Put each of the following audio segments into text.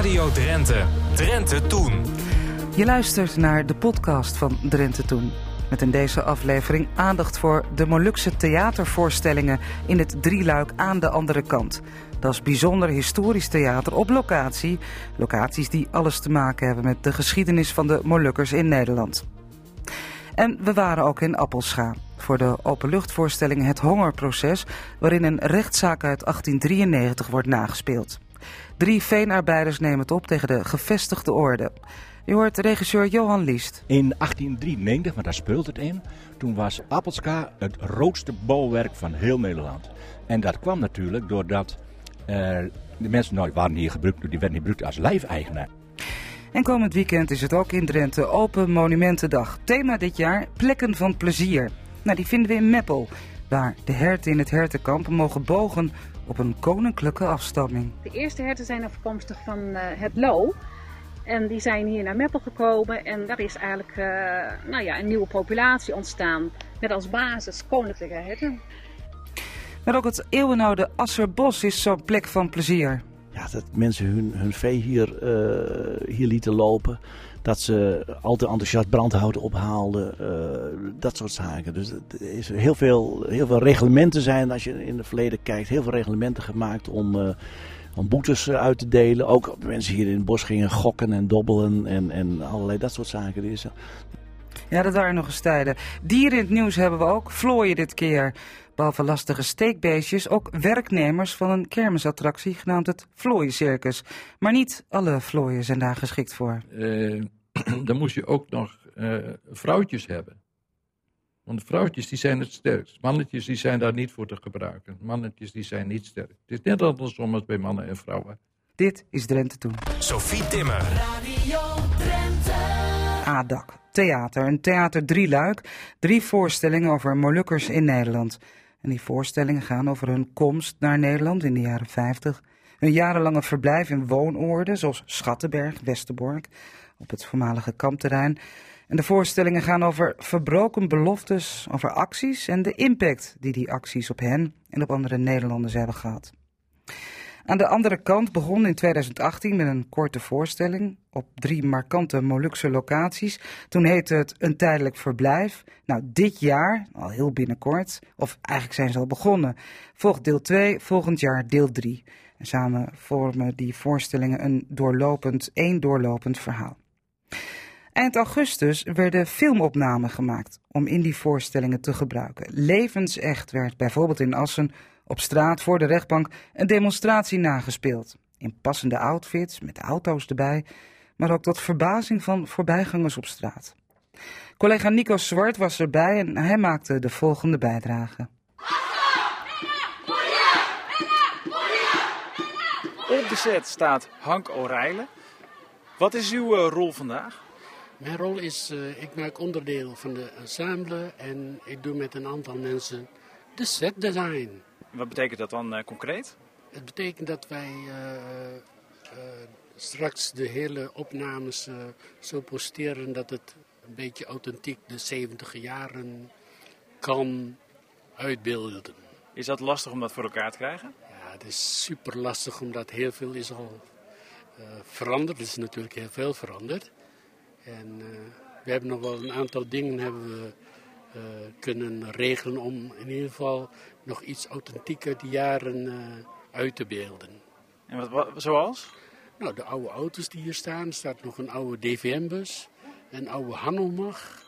Radio Drenthe. Drenthe Toen. Je luistert naar de podcast van Drenthe Toen. Met in deze aflevering aandacht voor de Molukse theatervoorstellingen in het drieluik aan de andere kant. Dat is bijzonder historisch theater op locatie. Locaties die alles te maken hebben met de geschiedenis van de Molukkers in Nederland. En we waren ook in Appelscha voor de openluchtvoorstelling Het Hongerproces, waarin een rechtszaak uit 1893 wordt nagespeeld. Drie veenarbeiders nemen het op tegen de gevestigde orde. Je hoort regisseur Johan Liest. In 1893, want daar speelt het in, toen was Appelska het roodste bouwwerk van heel Nederland. En dat kwam natuurlijk doordat uh, de mensen nooit waren hier gebruikt, die werden niet gebruikt als lijfeigenaar. En komend weekend is het ook in Drenthe Open Monumentendag. Thema dit jaar plekken van plezier. Nou, die vinden we in Meppel, waar de herten in het hertenkamp mogen bogen op een koninklijke afstamming. De eerste herten zijn afkomstig van uh, het Lo. En die zijn hier naar Meppel gekomen en daar is eigenlijk uh, nou ja, een nieuwe populatie ontstaan. Met als basis koninklijke herten. Maar ook het eeuwenoude Asserbos is zo'n plek van plezier. Ja, dat mensen hun, hun vee hier, uh, hier lieten lopen. Dat ze altijd enthousiast brandhout ophaalden. Uh, dat soort zaken. Dus er is heel veel, heel veel reglementen zijn, als je in het verleden kijkt, heel veel reglementen gemaakt om, uh, om boetes uit te delen. Ook mensen hier in het bos gingen gokken en dobbelen en, en allerlei dat soort zaken. Ja, dat waren nog eens tijden. Dieren in het nieuws hebben we ook. Vlooien dit keer. Behalve lastige steekbeestjes, ook werknemers van een kermisattractie genaamd het Vlooiencircus. Maar niet alle vlooien zijn daar geschikt voor. Uh, dan moest je ook nog uh, vrouwtjes hebben. Want de vrouwtjes die zijn het sterkst. Mannetjes die zijn daar niet voor te gebruiken. Mannetjes die zijn niet sterk. Het is net andersom als bij mannen en vrouwen. Dit is Drenthe Toen. Sophie Timmer. Radio Drenthe. ADAC. Theater. Een theater drieluik. Drie voorstellingen over Molukkers in Nederland. En die voorstellingen gaan over hun komst naar Nederland in de jaren 50. Hun jarenlange verblijf in woonoorden zoals Schattenberg, Westerbork, op het voormalige kampterrein. En de voorstellingen gaan over verbroken beloftes, over acties en de impact die die acties op hen en op andere Nederlanders hebben gehad. Aan de andere kant begon in 2018 met een korte voorstelling op drie markante Molukse locaties. Toen heette het Een Tijdelijk Verblijf. Nou, dit jaar, al heel binnenkort, of eigenlijk zijn ze al begonnen, volgt deel 2, volgend jaar deel 3. En samen vormen die voorstellingen een doorlopend, één doorlopend verhaal. Eind augustus werden filmopnamen gemaakt om in die voorstellingen te gebruiken. Levensecht werd bijvoorbeeld in Assen op straat voor de rechtbank een demonstratie nagespeeld. In passende outfits, met auto's erbij, maar ook tot verbazing van voorbijgangers op straat. Collega Nico Zwart was erbij en hij maakte de volgende bijdrage. Op de set staat Hank O'Reilly. Wat is uw uh, rol vandaag? Mijn rol is, uh, ik maak onderdeel van de ensemble en ik doe met een aantal mensen de set design. Wat betekent dat dan uh, concreet? Het betekent dat wij straks de hele opnames zo posteren dat het een beetje authentiek de 70 jaren kan uitbeelden. Is dat lastig om dat voor elkaar te krijgen? Ja, het is super lastig omdat heel veel is al uh, veranderd. Er is natuurlijk heel veel veranderd. En uh, we hebben nog wel een aantal dingen hebben we, kunnen regelen om in ieder geval nog iets authentieker die jaren uit te beelden. En wat, wat, zoals? Nou, de oude auto's die hier staan. Er staat nog een oude DVM-bus, een oude Hanomag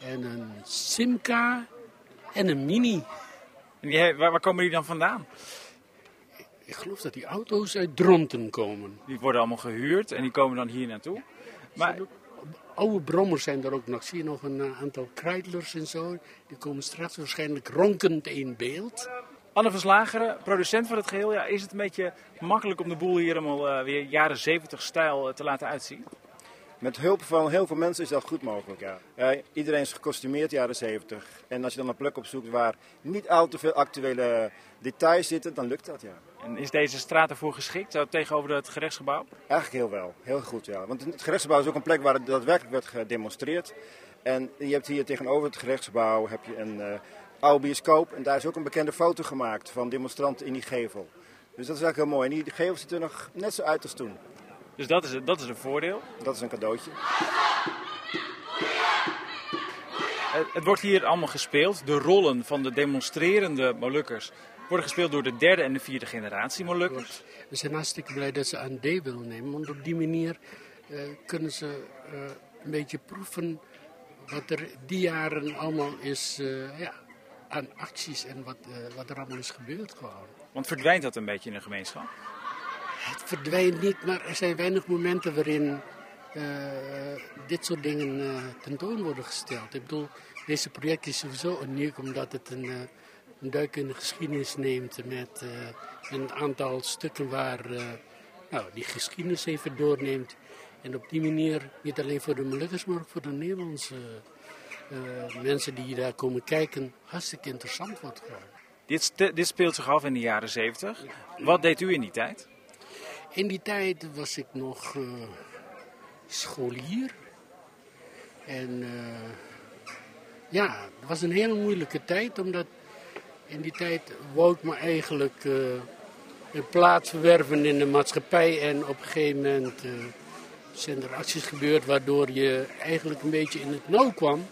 en een Simca en een Mini. En die, waar, waar komen die dan vandaan? Ik geloof dat die auto's uit Dronten komen. Die worden allemaal gehuurd en die komen dan hier naartoe. Maar... Oude brommers zijn er ook nog. Zie je nog een aantal kruidlers en zo. Die komen straks waarschijnlijk ronkend in beeld. Anne Verslageren, producent van het geheel. Ja, is het een beetje makkelijk om de boel hier helemaal uh, weer jaren 70 stijl uh, te laten uitzien? Met hulp van heel veel mensen is dat goed mogelijk, ja. ja. iedereen is gekostumeerd jaren 70. En als je dan een plek opzoekt waar niet al te veel actuele details zitten, dan lukt dat, ja. En is deze straat ervoor geschikt, zo tegenover het gerechtsgebouw? Eigenlijk heel wel, heel goed, ja. Want het gerechtsgebouw is ook een plek waar het daadwerkelijk werd gedemonstreerd. En je hebt hier tegenover het gerechtsgebouw heb je een uh, oude bioscoop. En daar is ook een bekende foto gemaakt van demonstranten in die gevel. Dus dat is eigenlijk heel mooi. En die gevel ziet er nog net zo uit als toen. Dus dat is, dat is een voordeel. Dat is een cadeautje. Het, het wordt hier allemaal gespeeld. De rollen van de demonstrerende Molukkers worden gespeeld door de derde en de vierde generatie Molukkers. We zijn hartstikke blij dat ze aan deel willen nemen. Want op die manier eh, kunnen ze eh, een beetje proeven wat er die jaren allemaal is eh, ja, aan acties en wat, wat er allemaal is gebeurd gewoon. Want verdwijnt dat een beetje in de gemeenschap? Het verdwijnt niet, maar er zijn weinig momenten waarin dit soort dingen tentoon worden gesteld. Ik bedoel, deze project is sowieso uniek omdat het een, een duik in de geschiedenis neemt met eh, een aantal stukken waar eh, nou, die geschiedenis even doorneemt. En op die manier, niet alleen voor de Molukkers, maar ook voor de Nederlandse eh, mensen die daar komen kijken, hartstikke interessant wordt gewoon. Dit, dit speelt zich af in de jaren 70. Wat deed u in die tijd? In die tijd was ik nog scholier. En ja, het was een hele moeilijke tijd, omdat in die tijd wou ik me eigenlijk eh, een plaats verwerven in de maatschappij. En op een gegeven moment eh, zijn er acties gebeurd waardoor je eigenlijk een beetje in het nauw kwam.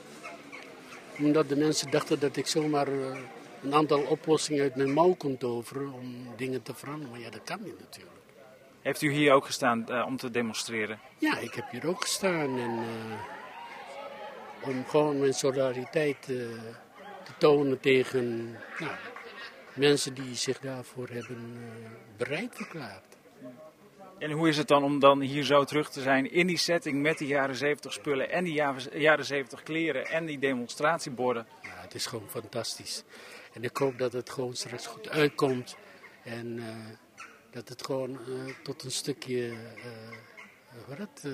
Omdat de mensen dachten dat ik zomaar eh, een aantal oplossingen uit mijn mouw kon toveren om dingen te veranderen. Maar ja, dat kan niet natuurlijk. Heeft u hier ook gestaan om te demonstreren? Ja, ik heb hier ook gestaan en, om gewoon mijn solidariteit te tonen tegen nou, mensen die zich daarvoor hebben eh, bereid verklaard. En hoe is het dan om dan hier zo terug te zijn in die setting met die jaren 70 spullen en die jaren- jaren 70 kleren en die demonstratieborden? Ja, het is gewoon fantastisch. En ik hoop dat het gewoon straks goed uitkomt en eh, dat het gewoon eh, tot een stukje wat het,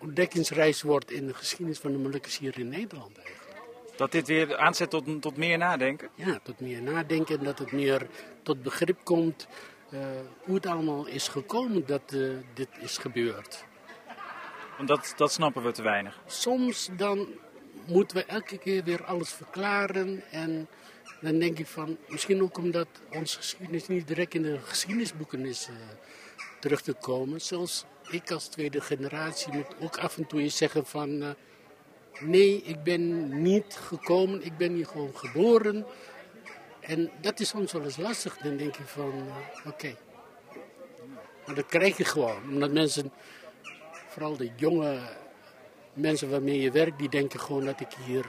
ontdekkingsreis wordt in de geschiedenis van de Molukkers hier in Nederland eigenlijk. Dat dit weer aanzet tot, tot meer nadenken? Ja, tot meer nadenken en dat het meer tot begrip komt eh, hoe het allemaal is gekomen dat eh, dit is gebeurd. Want dat, dat snappen we te weinig. Soms dan moeten we elke keer weer alles verklaren en dan denk ik van, misschien ook omdat onze geschiedenis niet direct in de geschiedenisboeken is eh, terug te komen. Zelfs ik als tweede generatie moet ook af en toe eens zeggen van, eh, nee, ik ben niet gekomen, ik ben hier gewoon geboren. En dat is soms wel eens lastig. Dan denk ik van, eh, oké. Maar dat krijg je gewoon. Omdat mensen, vooral de jonge mensen waarmee je werkt, die denken gewoon dat ik hier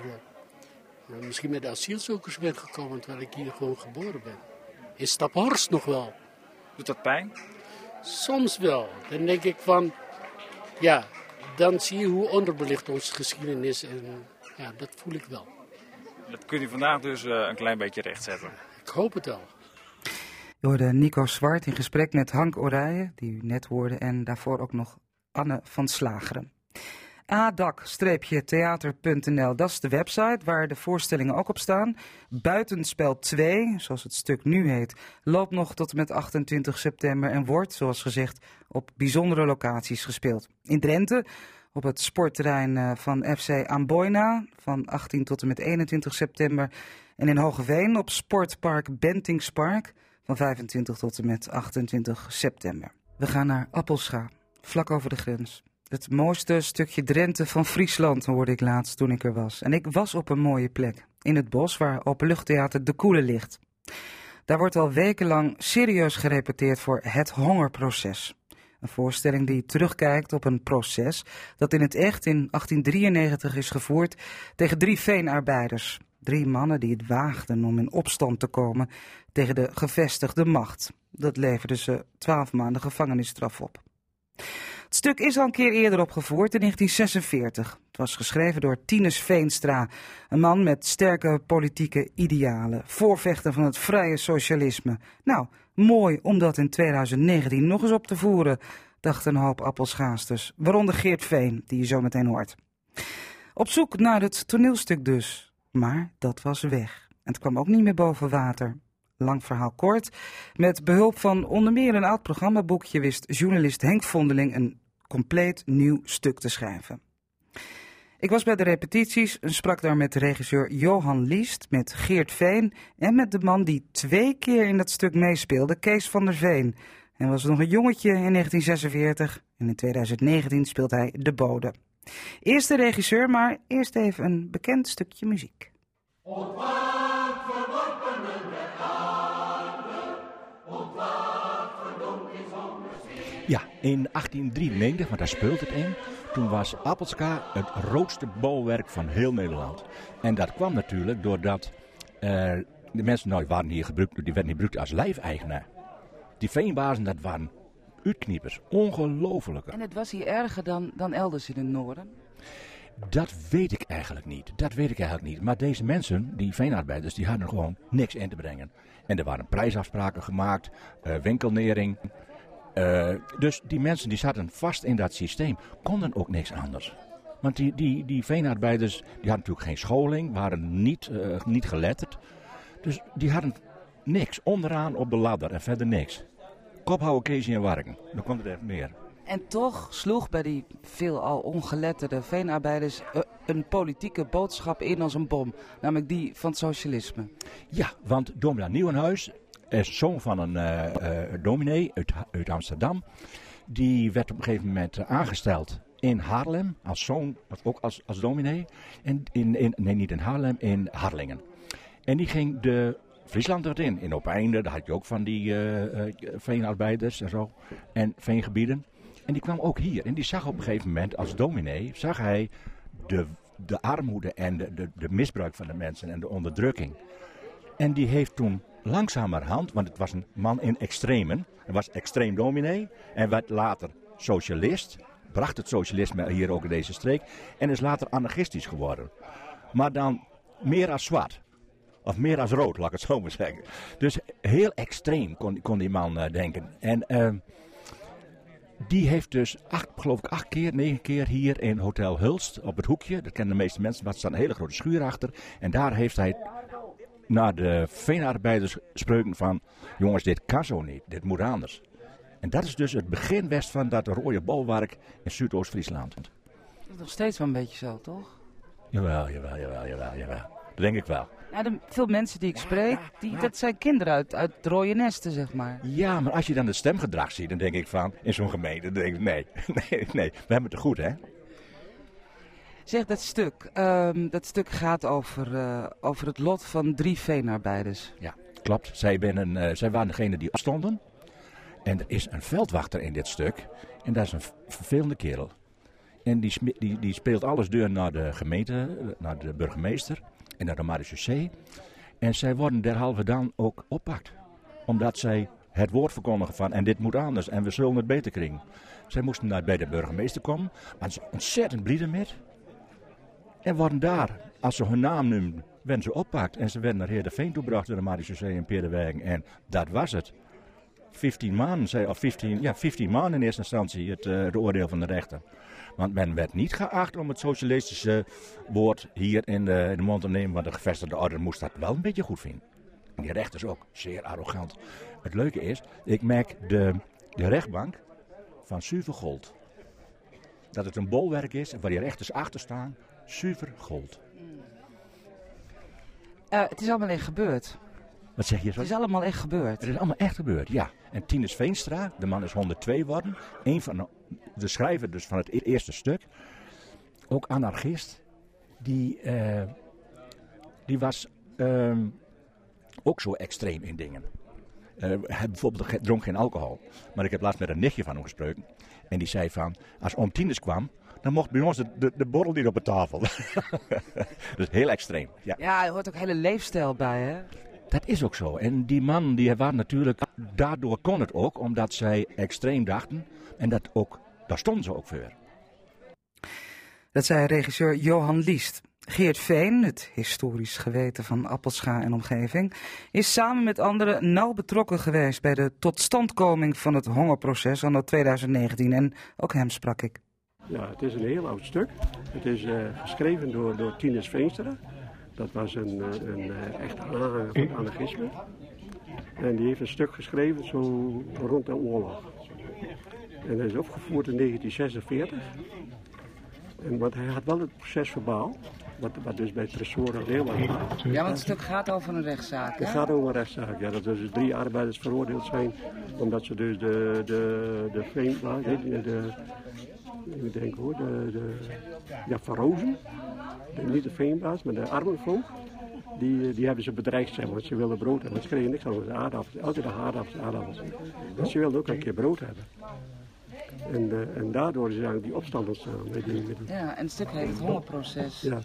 eh, misschien met de asielzoekers ben gekomen, terwijl ik hier gewoon geboren ben. In Staphorst nog wel. Doet dat pijn? Soms wel. Dan denk ik van, ja, dan zie je hoe onderbelicht onze geschiedenis en ja, dat voel ik wel. Dat kunt u vandaag dus eh, een klein beetje rechtzetten. Ik hoop het wel. Je hoorde Nico Zwart in gesprek met Hank Oranje, die u net hoorde, en daarvoor ook nog Anne van Slageren. adak-theater.nl, dat is de website waar de voorstellingen ook op staan. Buitenspel 2, zoals het stuk nu heet, loopt nog tot en met 28 september en wordt, zoals gezegd, op bijzondere locaties gespeeld. In Drenthe, op het sportterrein eh, van FC Amboina, van 18 tot en met 21 september. En in Hogeveen op Sportpark Bentingspark, van 25 tot en met 28 september. We gaan naar Appelscha, vlak over de grens. Het mooiste stukje Drenthe van Friesland hoorde ik laatst toen ik er was. En ik was op een mooie plek, in het bos waar Openluchttheater De Koele ligt. Daar wordt al wekenlang serieus gerepeteerd voor het hongerproces. Een voorstelling die terugkijkt op een proces dat in het echt in 1893 is gevoerd tegen drie veenarbeiders. Drie mannen die het waagden om in opstand te komen tegen de gevestigde macht. Dat leverde ze twaalf maanden gevangenisstraf op. Het stuk is al een keer eerder opgevoerd in 1946. Het was geschreven door Tinus Veenstra, een man met sterke politieke idealen, voorvechter van het vrije socialisme. Nou, mooi om dat in 2019 nog eens op te voeren, dachten een hoop appelschaasters, waaronder Geert Veen, die je zo meteen hoort. Op zoek naar het toneelstuk dus, maar dat was weg. En het kwam ook niet meer boven water. Lang verhaal kort. Met behulp van onder meer een oud programmaboekje wist journalist Henk Vondeling een compleet nieuw stuk te schrijven. Ik was bij de repetities en sprak daar met regisseur Johan Liest, met Geert Veen en met de man die twee keer in dat stuk meespeelde, Kees van der Veen. En was nog een jongetje in 1946 en in 2019 speelt hij De Bode. Eerst de regisseur, maar eerst even een bekend stukje muziek. In 1893, want daar speelt het in, toen was Appelska het grootste bouwwerk van heel Nederland. En dat kwam natuurlijk doordat uh, de mensen, die waren hier gebruikt, die werden niet gebruikt als lijfeigenaar. Die veenbazen, dat waren uitkniepers. Ongelofelijke. En het was hier erger dan, dan elders in het noorden? Dat weet ik eigenlijk niet. Dat weet ik eigenlijk niet. Maar deze mensen, die veenarbeiders, die hadden gewoon niks in te brengen. En er waren prijsafspraken gemaakt, uh, winkelnering. Uh, dus die mensen die zaten vast in dat systeem, konden ook niks anders. Want die, die, die veenarbeiders die hadden natuurlijk geen scholing, waren niet, uh, niet geletterd. Dus die hadden niks. Onderaan op de ladder en verder niks. Kophouden, en Warken. Dan komt er echt meer. En toch sloeg bij die veelal ongeletterde veenarbeiders een politieke boodschap in als een bom. Namelijk die van het socialisme. Ja, want Domina Nieuwenhuis is zoon van een uh, uh, dominee uit, uit, Amsterdam. Die werd op een gegeven moment aangesteld in Haarlem, als zoon, ook als, als dominee. En in, in, nee, niet in Haarlem, in Harlingen. En die ging de Friesland erin, in Opeinde, daar had je ook van die veenarbeiders en zo. En veengebieden. En die kwam ook hier. En die zag op een gegeven moment als dominee, zag hij de, de armoede en de, de misbruik van de mensen en de onderdrukking. En die heeft toen langzamerhand, want het was een man in extremen. Hij was extreem dominee en werd later socialist. Bracht het socialisme hier ook in deze streek. En is later anarchistisch geworden. Maar dan meer als zwart. Of meer als rood, laat ik het zo maar zeggen. Dus heel extreem kon, kon die man uh, denken. En uh, die heeft dus, acht, geloof ik, acht keer, negen keer hier in Hotel Hulst op het hoekje. Dat kennen de meeste mensen, maar er staat een hele grote schuur achter. En daar heeft hij naar de veenarbeiders spreuken van... jongens, dit kan zo niet, dit moet anders. En dat is dus het begin west van dat rode bolwerk in Zuidoost-Friesland. Dat is nog steeds wel een beetje zo, toch? Jawel, jawel, jawel, jawel, jawel. Dat denk ik wel. Ja, de, veel mensen die ik spreek, die, dat zijn kinderen uit, uit rode nesten, zeg maar. Ja, maar als je dan het stemgedrag ziet, dan denk ik van, in zo'n gemeente, dan denk ik, nee, nee, nee, we hebben het er goed, hè? Zeg, dat stuk, um, dat stuk gaat over, uh, over het lot van drie veenarbeiders. Ja, klopt. Zij, binnen, uh, zij waren degene die afstonden. En er is een veldwachter in dit stuk. En dat is een vervelende kerel. En die, die, die speelt alles deur naar de gemeente, naar de burgemeester en naar de marechaussee. En zij worden derhalve dan ook oppakt. Omdat zij het woord verkondigen van en dit moet anders en we zullen het beter krijgen. Zij moesten naar bij de burgemeester komen, maar ze ontzettend blieden met. En worden daar, als ze hun naam noemden, werden ze oppakt. En ze werden naar Heer de Veen toegebracht door de marechaussee in Peerderwegen. En dat was het. 15 maanden, of 15, ja, 15 maanden in eerste instantie, het, uh, het oordeel van de rechter. Want men werd niet geacht om het socialistische woord hier in de, de mond te nemen, want de gevestigde orde moest dat wel een beetje goed vinden. En die rechters ook, zeer arrogant. Het leuke is, ik merk de, de rechtbank van zuiver gold. Dat het een bolwerk is waar die rechters achter staan, zuiver gold. Uh, het is allemaal echt gebeurd. Wat zeg je? Het is allemaal echt gebeurd. Het is allemaal echt gebeurd, ja. En Tinus Veenstra, de man is 102 geworden. Een van de, de schrijver dus van het eerste stuk. Ook anarchist. Die, uh, die was uh, ook zo extreem in dingen. Uh, hij bijvoorbeeld dronk geen alcohol. Maar ik heb laatst met een nichtje van hem gesproken. En die zei van, als oom Tinus kwam, dan mocht bij ons de, de, de borrel niet op de tafel. dus heel extreem. Ja. ja, er hoort ook hele leefstijl bij, hè? Dat is ook zo. En die man, die waren natuurlijk, daardoor kon het ook, omdat zij extreem dachten. En dat ook, daar stonden ze ook voor. Dat zei regisseur Johan Liest. Geert Veen, het historisch geweten van Appelscha en omgeving, is samen met anderen nauw betrokken geweest bij de totstandkoming van het hongerproces anno 2019. En ook hem sprak ik. Ja, het is een heel oud stuk. Het is uh, geschreven door, door Tinus Veenstra. Dat was een, een, een echte aanhanger van het anarchisme. En die heeft een stuk geschreven zo rond de oorlog. En hij is opgevoerd in 1946. En, want hij had wel het proces verbaal. Wat, wat dus bij Tresor een deel was. Ja, want het stuk gaat over een rechtszaak, Het hè? gaat over een rechtszaak, ja. Dat er dus drie arbeiders veroordeeld zijn. Omdat ze dus de, de, de de, de, ik denk hoor, de, de, ja, Van Rozen. De- niet de veenplaats, maar de armenvolk. Die, die hebben ze bedreigd, zeg maar, want ze wilden brood hebben. Ze kregen niks anders dan aardappels. Elke dag aardappels, aardappels. En ze wilden ook een keer brood hebben. En, eh, en daardoor is eigenlijk die opstand ontstaan. Met die, met die, Ja, en het stuk heet het hongerproces. ja.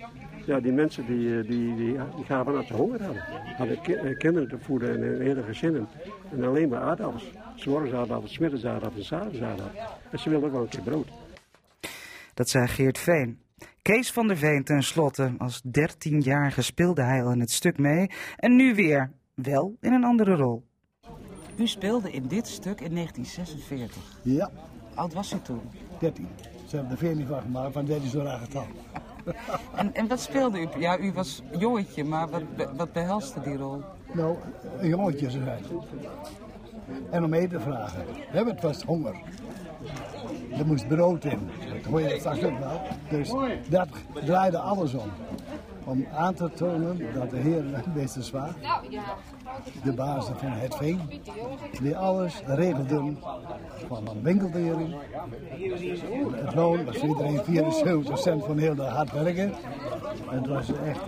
ja, die mensen die, eh, die, die, die gaven dat ze honger hadden. Hadden ki- eh, kinderen te voeden en hele gezinnen. En alleen maar aardappels. S'morgens aardappels, smiddags aardappels, s'avonds aardappels. En ze wilden ook wel een keer brood. Dat zei Geert Veen. Kees van der Veen ten slotte. Als 13-jarige speelde hij al in het stuk mee. En nu weer. Wel in een andere rol. U speelde in dit stuk in 1946. Ja, Oud was u toen? 13. Ze hebben er 14 van gemaakt, van 13 zo'n raar getal. En, en wat speelde u? Ja, u was jongetje, maar wat, wat behelste die rol? Nou, een jongetje zijn. En om eten te vragen. Het was honger. Er moest brood in. Dat hoor je straks ook wel. Dus dat draaide alles om. Om aan te tonen dat de heer meester Zwaar, de baas van het veen, die alles regelde van een winkeldering. Het loon was iedereen 74 cent van heel de hard werken. Het was echt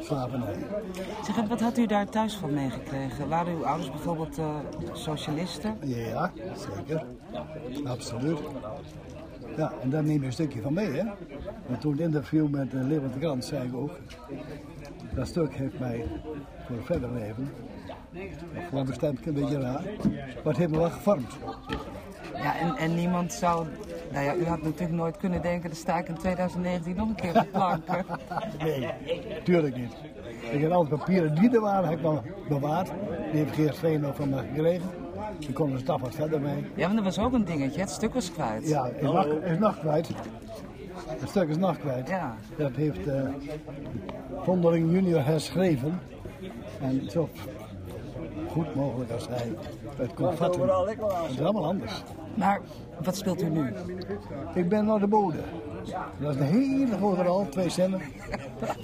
slavernij. Zeg, en wat had u daar thuis van meegekregen? Waren uw ouders bijvoorbeeld eh, socialisten? Ja, zeker. Absoluut. Ja, en daar neem je een stukje van mee, hè. Want toen het interview met de Leeuwarden Krant zei ik ook... Dat stuk heeft mij voor het verder leven... Of gewoon bestemd een beetje raar... Maar het heeft me wel gevormd. Ja, en, en niemand zou... Nou ja, u had natuurlijk nooit kunnen denken, dan sta ik in 2019 nog een keer op de plank. Nee, tuurlijk niet. Ik heb al die papieren die er waren, heb ik nog bewaard. Die heeft Geert Veen nog van me gekregen. Ik kon er een stap wat verder mee. Ja, maar dat was ook een dingetje, het stuk was kwijt. Ja, is nog, is nog kwijt. Het stuk is nog kwijt. Ja. Dat heeft eh Vondeling junior herschreven. En zo goed mogelijk als hij het kon vatten. Het is allemaal anders. Maar wat speelt u nu? Ik ben naar de bode. Dat is een hele grote rol, twee zinnen.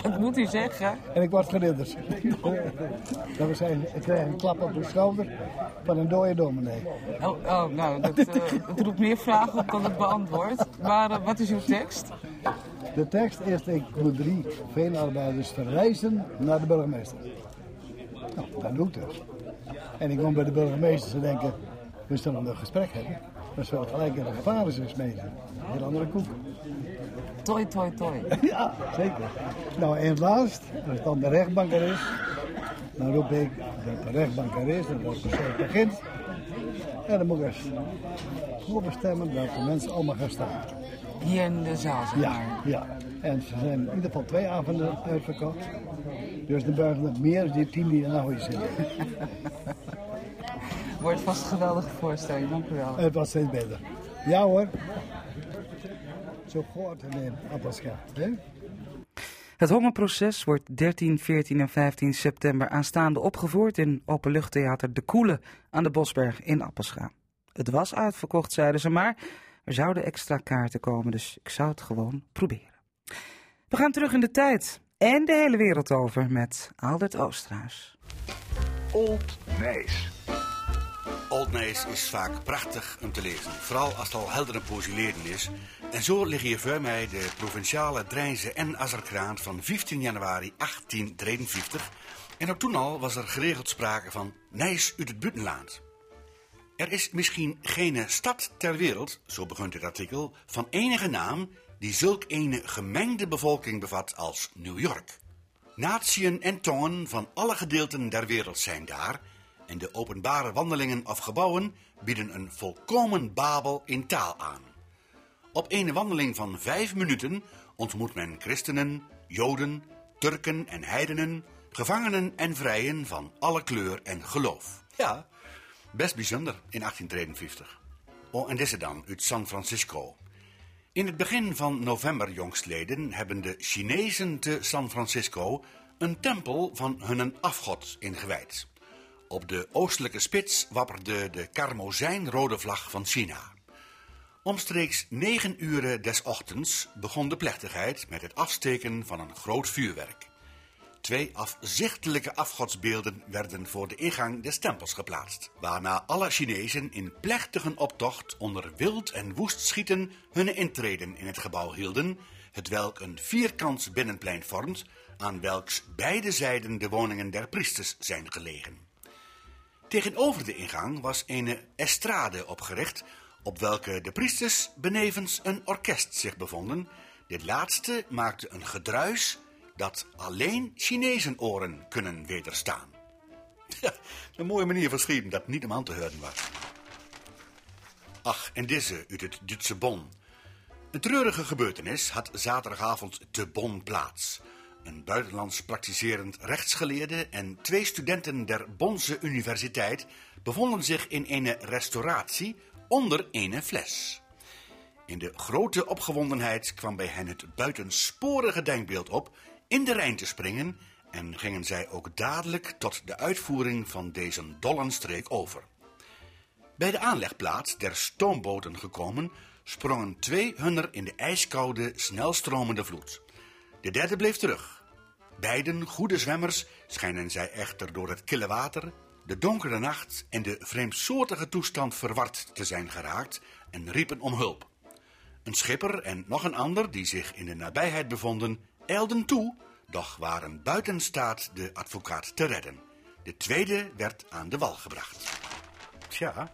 Wat moet u zeggen? En ik word geridderd. dat we zijn, ik krijg een klap op de schouder van een dode dominee. Oh, oh nou, dat, eh, dat roept meer vragen op dan het beantwoord. Maar eh, wat is uw tekst? De tekst is, ik moet drie veenarbeiders verwijzen naar de burgemeester. Nou, dat doe ik dus. En ik kom bij de burgemeester te denken, we zullen een gesprek hebben. Maar ze willen gelijk de gevangenis mee. Een heel andere koek. Toi, toi, toi. ja, zeker. Nou, en laatst, als dan de rechtbank er is, dan roep ik dat de rechtbank er is, dat het persoon begint. En dan moet ik eens voor bestemmen dat de mensen allemaal gaan staan. Hier in de zaal, zeg Ja, ja. En ze zijn in ieder geval twee avonden uitverkocht. Dus de buigen het meer dan die tien die er nou in zitten. Wordt vast een geweldige voorstelling, dank u wel. Het was steeds beter. Ja hoor. Zo in de appelscha. hè? Het hongerproces wordt 13, 14 en 15 september aanstaande opgevoerd in Openluchttheater De Koele aan de Bosberg in Appelscha. Het was uitverkocht, zeiden ze, maar er zouden extra kaarten komen, dus ik zou het gewoon proberen. We gaan terug in de tijd en de hele wereld over met Aldert Oosterhuis. Old Nijs. Old Nijs is vaak prachtig om te lezen, vooral als het al helder en posileren is. En zo liggen hier voor mij de provinciale Drijnse en Azerkraan van 15 januari 1853. En ook toen al was er geregeld sprake van Nijs uit het buitenland. Er is misschien geen stad ter wereld, zo begint het artikel, van enige naam die zulk een gemengde bevolking bevat als New York. Natieën en tongen van alle gedeelten der wereld zijn daar en de openbare wandelingen of gebouwen bieden een volkomen babel in taal aan. Op een wandeling van vijf minuten ontmoet men christenen, joden, Turken en heidenen, gevangenen en vrijen van alle kleur en geloof. Ja, best bijzonder in 1853. Oh, en deze dan uit San Francisco. In het begin van november jongstleden hebben de Chinezen te San Francisco een tempel van hun afgod ingewijd. Op de oostelijke spits wapperde de karmozijnrode vlag van China. Omstreeks negen uren des ochtends begon de plechtigheid met het afsteken van een groot vuurwerk. Twee afzichtelijke afgodsbeelden werden voor de ingang des tempels geplaatst, waarna alle Chinezen in plechtige optocht onder wild en woest schieten hun intreden in het gebouw hielden, hetwelk een vierkants binnenplein vormt, aan welks beide zijden de woningen der priesters zijn gelegen. Tegenover de ingang was een estrade opgericht, op welke de priesters benevens een orkest zich bevonden. Dit laatste maakte een gedruis dat alleen Chinezen oren kunnen wederstaan. een mooie manier van schrijven dat niet om aan te horen was. Ach, en deze uit het Duitse Bonn. Een treurige gebeurtenis had zaterdagavond te Bonn plaats. Een buitenlands praktiserend rechtsgeleerde en twee studenten der Bonse Universiteit bevonden zich in een restauratie onder een fles. In de grote opgewondenheid kwam bij hen het buitensporige denkbeeld op in de Rijn te springen en gingen zij ook dadelijk tot de uitvoering van deze dollenstreek over. Bij de aanlegplaats der stoomboten gekomen, sprongen twee hunner in de ijskoude, snelstromende vloed. De derde bleef terug. Beiden goede zwemmers schijnen zij echter door het kille water, de donkere nacht en de vreemdsoortige toestand verward te zijn geraakt en riepen om hulp. Een schipper en nog een ander die zich in de nabijheid bevonden, eilden toe, doch waren buiten staat de advocaat te redden. De tweede werd aan de wal gebracht. Tja,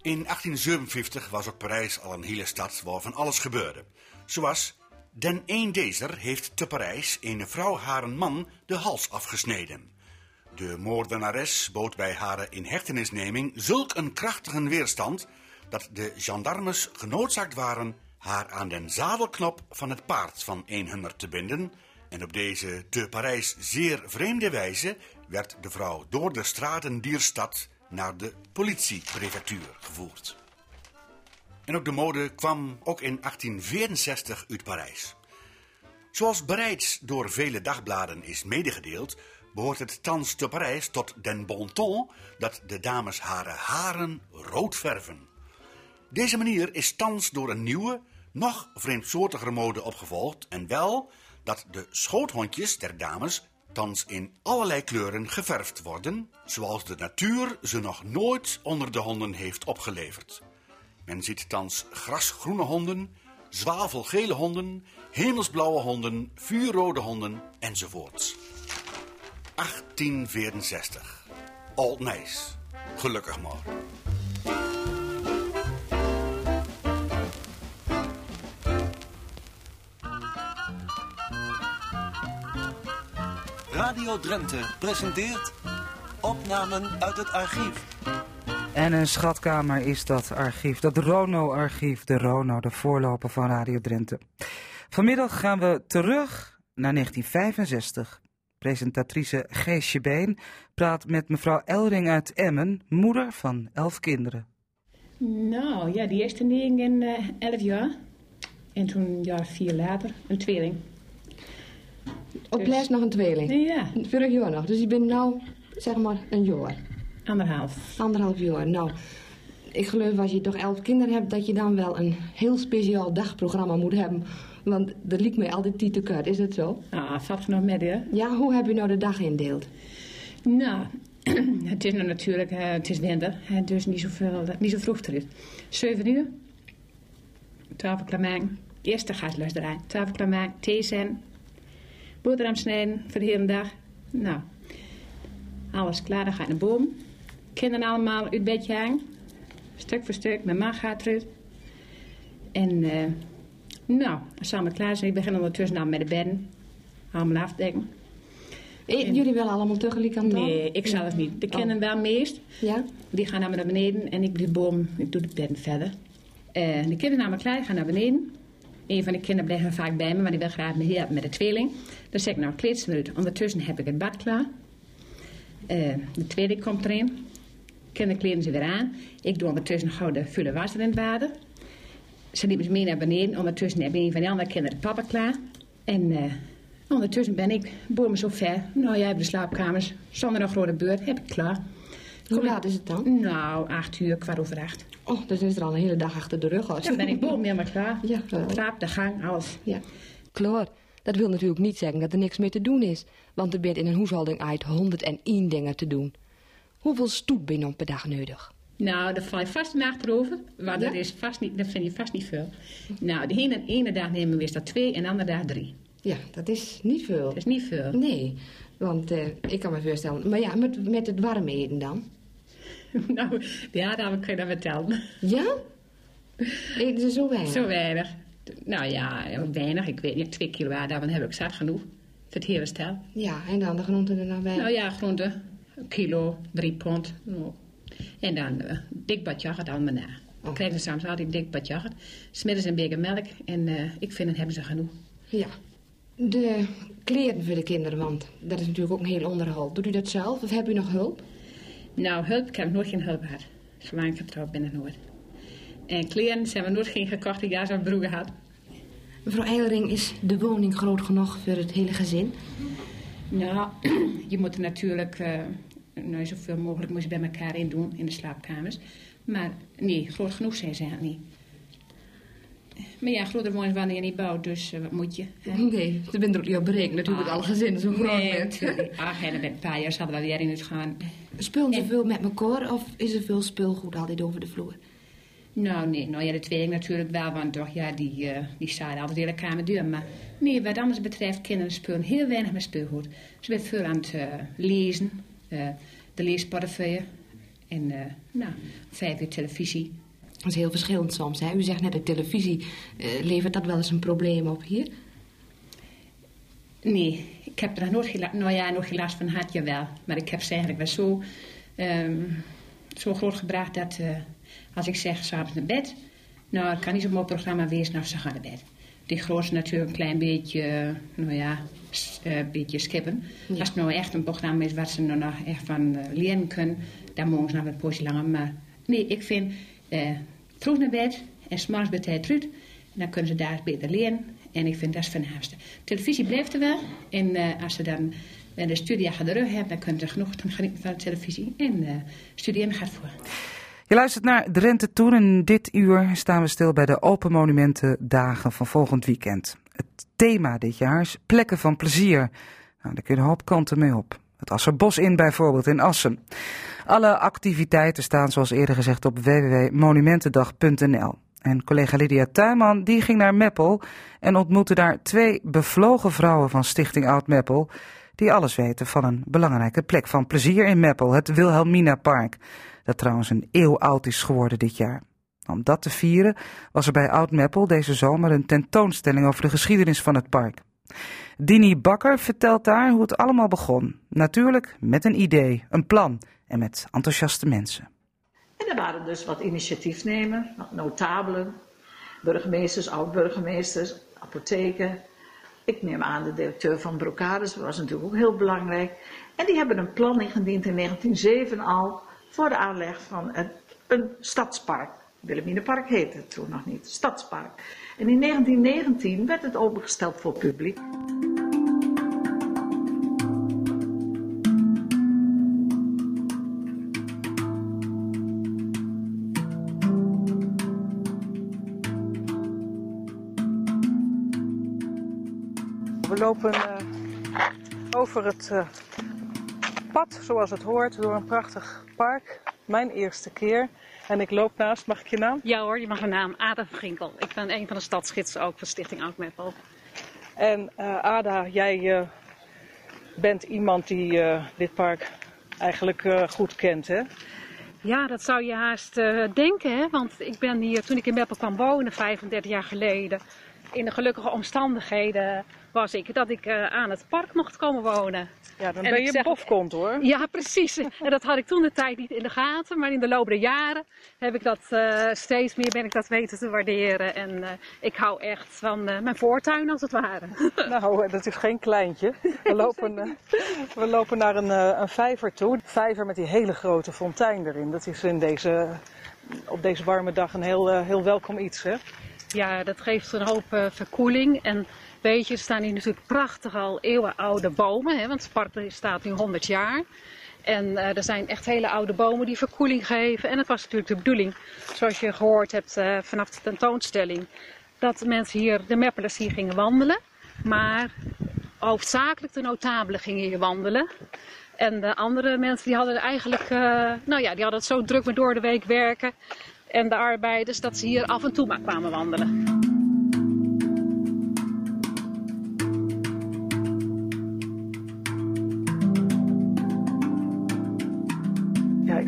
in 1857 was ook Parijs al een hele stad waar van alles gebeurde. Zoals, den een dezer heeft te Parijs een vrouw haar man de hals afgesneden. De moordenares bood bij haar inhechtenisneming zulk een krachtige weerstand dat de gendarmes genoodzaakt waren haar aan den zadelknop van het paard van een hunner te binden en op deze te Parijs zeer vreemde wijze werd de vrouw door de straten dier stad naar de politieprefectuur gevoerd. En ook de mode kwam ook in 1864 uit Parijs. Zoals bereids door vele dagbladen is medegedeeld, behoort het thans te Parijs tot den bon ton dat de dames hare haren rood verven. Deze manier is thans door een nieuwe, nog vreemdsoortigere mode opgevolgd en wel dat de schoothondjes der dames thans in allerlei kleuren geverfd worden, zoals de natuur ze nog nooit onder de honden heeft opgeleverd. Men ziet thans grasgroene honden, zwavelgele honden, hemelsblauwe honden, vuurrode honden enzovoorts. 1864. Old Nice. Gelukkig maar. Radio Drenthe presenteert opnamen uit het archief. En een schatkamer is dat archief, dat Rono-archief, de Rono, de voorloper van Radio Drenthe. Vanmiddag gaan we terug naar 1965. Presentatrice Geesje Been praat met mevrouw Eldring uit Emmen, moeder van elf kinderen. Nou ja, die eerste neer in uh, elf jaar. En toen een jaar vier later een tweeling. Op les nog een tweeling? Ja. Vorig jaar nog. Dus ik ben nu, zeg maar, een jaar. Anderhalf. Anderhalf jaar. Nou, ik geloof als je toch elf kinderen hebt, dat je dan wel een heel speciaal dagprogramma moet hebben. Want dat liep mij altijd tijd te kort. Is dat zo? Ah, valt nog met je. Ja, hoe heb je nou de dag indeeld? Nou, het is nu natuurlijk, uh, het is winter, dus niet, zoveel, niet zo vroeg terug. 7 uur, tafel klaarmaken, eerste gaslus eruit, tafel klaarmaken, thee zijn, boterham snijden voor de hele dag. Nou, alles klaar, dan ga je naar boom. Kinderen allemaal uit bedje hangen, stuk voor stuk, mijn man gaat terug. En uh, nou, allemaal klaar zijn, ik begin ondertussen dan met de bedden, allemaal afdekken. Eten jullie wel allemaal tegelijk aan tafel? Nee, ik zelf niet. De kinderen wel meest. Ja? Die gaan naar beneden en ik doe de boom, ik doe de bedden verder. Uh, de kinderen namen klaar, gaan naar beneden. Een van de kinderen blijven vaak bij me, maar die wil graag me helpen met de tweeling. Dan zeg ik nou, kleed ze eruit. Ondertussen heb ik het bad klaar. Uh, de tweede komt erin. Kinderen kleden ze weer aan. Ik doe ondertussen gauw de vullen wasser in het water. Ze liepen ze mee naar beneden. Ondertussen heb een van de andere kinderen de papa klaar. En uh, ondertussen ben ik, boor me zo ver. Nou ja, de slaapkamers, zonder een grote beurt, heb ik klaar. Hoe laat is het dan? Nou, acht uur, kwart over acht. Oh, dus is er al een hele dag achter de rug. Als. Dan ben ik boven helemaal klaar. Ja, De trap, de gang, alles. Ja. Klaar. Dat wil natuurlijk niet zeggen dat er niks meer te doen is. Want er bent in een huishouding uit 101 dingen te doen. Hoeveel stoep ben je dan per dag nodig? Nou, daar val je vast een achterover. Want Ja? dat, is vast niet, dat vind je vast niet veel. Nou, de ene, ene dag nemen we dat twee en de andere dag drie. Ja, dat is niet veel. Dat is niet veel. Nee, want eh, ik kan me voorstellen. Maar ja, met, met het warm eten dan? nou, ja, daar kan je dat vertellen. Ja? Eten ze zo weinig? Zo weinig. Nou ja, weinig. Ik weet niet, twee kilo dan heb ik zat genoeg. Voor het hele stel. Ja, en dan de groenten er dan bij? Nou ja, groenten. Een kilo, drie pond. Nou. En dan eh, dik bad yoghurt maar na. Dan krijgen ze soms altijd dik bad yoghurt. Smiddags een beker melk. En eh, ik vind dat hebben ze genoeg. Ja. De kleren voor de kinderen, want dat is natuurlijk ook een heel onderhoud. Doet u dat zelf of heb u nog hulp? Nou, hulp, ik heb nooit geen hulp gehad. Zolang ik getrouwd ben, nog nooit. En kleren zijn we nooit geen gekochte jas of broeken gehad. Mevrouw Eilering, is de woning groot genoeg voor het hele gezin? Nou, je moet er natuurlijk eh, nou, zoveel mogelijk moet je bij elkaar in doen in de slaapkamers. Maar nee, groot genoeg zijn ze niet. Maar ja, grotere woningen wanneer je niet bouwt, dus eh, wat moet je? hè? Nee, ze bent er ook niet op berekend natuurlijk, alle gezinnen zo groot Nee, bent. Ach, en een paar jaar hadden we weer in het gaan. Spelen ze veel met elkaar of is er veel speelgoed altijd over de vloer? Nou, nee, nou ja, dat weet ik natuurlijk wel, want toch, ja, die, eh die staan altijd in de kamer duur. Maar nee, wat anders betreft, kinderen spelen heel weinig met speelgoed. Ze zijn veel aan het eh, lezen, de leesportefeuille en, eh, nou, vijf uur televisie. Dat is heel verschillend soms. Hè? U zegt net de televisie. eh, levert dat wel eens een probleem op hier? Nee, ik heb er nog nooit nou ja, nog last van gehad, jawel. Maar ik heb ze eigenlijk wel zo, ehm, zo groot gebracht dat eh, als ik zeg s'avonds naar bed, nou, het kan niet zo'n mooi programma wezen, nou, ze gaan naar bed. Die grootste natuurlijk een klein beetje, eh, nou ja, eh, een beetje skippen. Als het nou echt een programma is waar ze er nog echt van eh, leren kunnen, dan mogen ze nog een poosje langer. Maar nee, ik vind eh vroeg naar bed en s'morgens bij tijd terug. En dan kunnen ze daar beter leren. En ik vind dat is van haast. Televisie blijft er wel. En eh, als ze dan eh, de studie achter de rug hebben, dan kunnen ze genoeg genieten van de televisie. En eh studeren gaat voor. Je luistert naar Drenthe Toen en dit uur staan we stil bij de Open Monumenten Dagen van volgend weekend. Het thema dit jaar is plekken van plezier. Nou, daar kun je een hoop kanten mee op. Het Asserbos in bijvoorbeeld in Assen. Alle activiteiten staan zoals eerder gezegd op www.monumentendag.nl. En collega Lydia Tuinman die ging naar Meppel en ontmoette daar twee bevlogen vrouwen van Stichting Oud Meppel die alles weten van een belangrijke plek van plezier in Meppel, het Wilhelmina Park. Dat trouwens een eeuw oud is geworden dit jaar. Om dat te vieren was er bij Oud Meppel deze zomer een tentoonstelling over de geschiedenis van het park. Dini Bakker vertelt daar hoe het allemaal begon. Natuurlijk met een idee, een plan en met enthousiaste mensen. En er waren dus wat initiatiefnemers, notabelen, burgemeesters, oud-burgemeesters, apotheken. Ik neem aan de directeur van Brocades, was natuurlijk ook heel belangrijk. En die hebben een plan ingediend in 1907 al voor de aanleg van een stadspark. Wilhelminapark heette het toen nog niet, stadspark. En in 1919 werd het opengesteld voor publiek. We lopen eh, over het eh, pad, zoals het hoort, door een prachtig park. Mijn eerste keer. En ik loop naast, mag ik je naam? Ja hoor, je mag mijn naam. Ada van Ginkel. Ik ben een van de stadsgidsen ook van Stichting Oud Meppel. En eh, Ada, jij eh, bent iemand die eh, dit park eigenlijk goed kent, hè? Ja, dat zou je haast denken, hè? want ik ben hier toen ik in Meppel kwam wonen, 35 jaar geleden, in de gelukkige omstandigheden was ik dat ik aan het park mocht komen wonen. Ja, dan En ben je zeg- bofkont hoor. Ja, precies. En dat had ik toen de tijd niet in de gaten, maar in de loop der jaren heb ik dat eh, steeds meer ben ik dat weten te waarderen. En eh, ik hou echt van eh, mijn voortuin als het ware. Nou, dat is geen kleintje. We lopen, we lopen naar een, een vijver toe. Een vijver met die hele grote fontein erin. Dat is in deze, op deze warme dag een heel, heel welkom iets, hè? Ja, dat geeft een hoop verkoeling. En weet je, er staan hier natuurlijk prachtig al eeuwenoude bomen. Hè, want park staat nu 100 jaar. En eh, er zijn echt hele oude bomen die verkoeling geven. En het was natuurlijk de bedoeling, zoals je gehoord hebt uh, vanaf de tentoonstelling, dat mensen hier, de Meppelers hier gingen wandelen. Maar hoofdzakelijk de notabelen gingen hier wandelen. En de andere mensen die hadden eigenlijk, uh, nou ja, die hadden het zo druk met door de week werken. En de arbeiders, dat ze hier af en toe maar kwamen wandelen.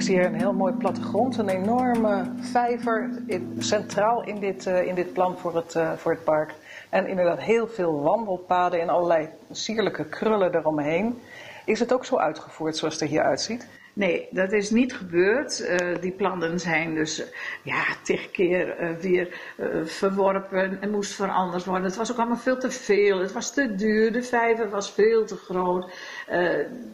Hier een heel mooi plattegrond, een enorme vijver in, centraal in dit, uh, in dit plan voor het, uh, voor het park. En inderdaad heel veel wandelpaden en allerlei sierlijke krullen eromheen. Is het ook zo uitgevoerd zoals het er hier uitziet? Nee, dat is niet gebeurd. Uh, die plannen zijn dus ja, tig keer uh, weer verworpen en moest veranderd worden. Het was ook allemaal veel te veel. Het was te duur. De vijver was veel te groot.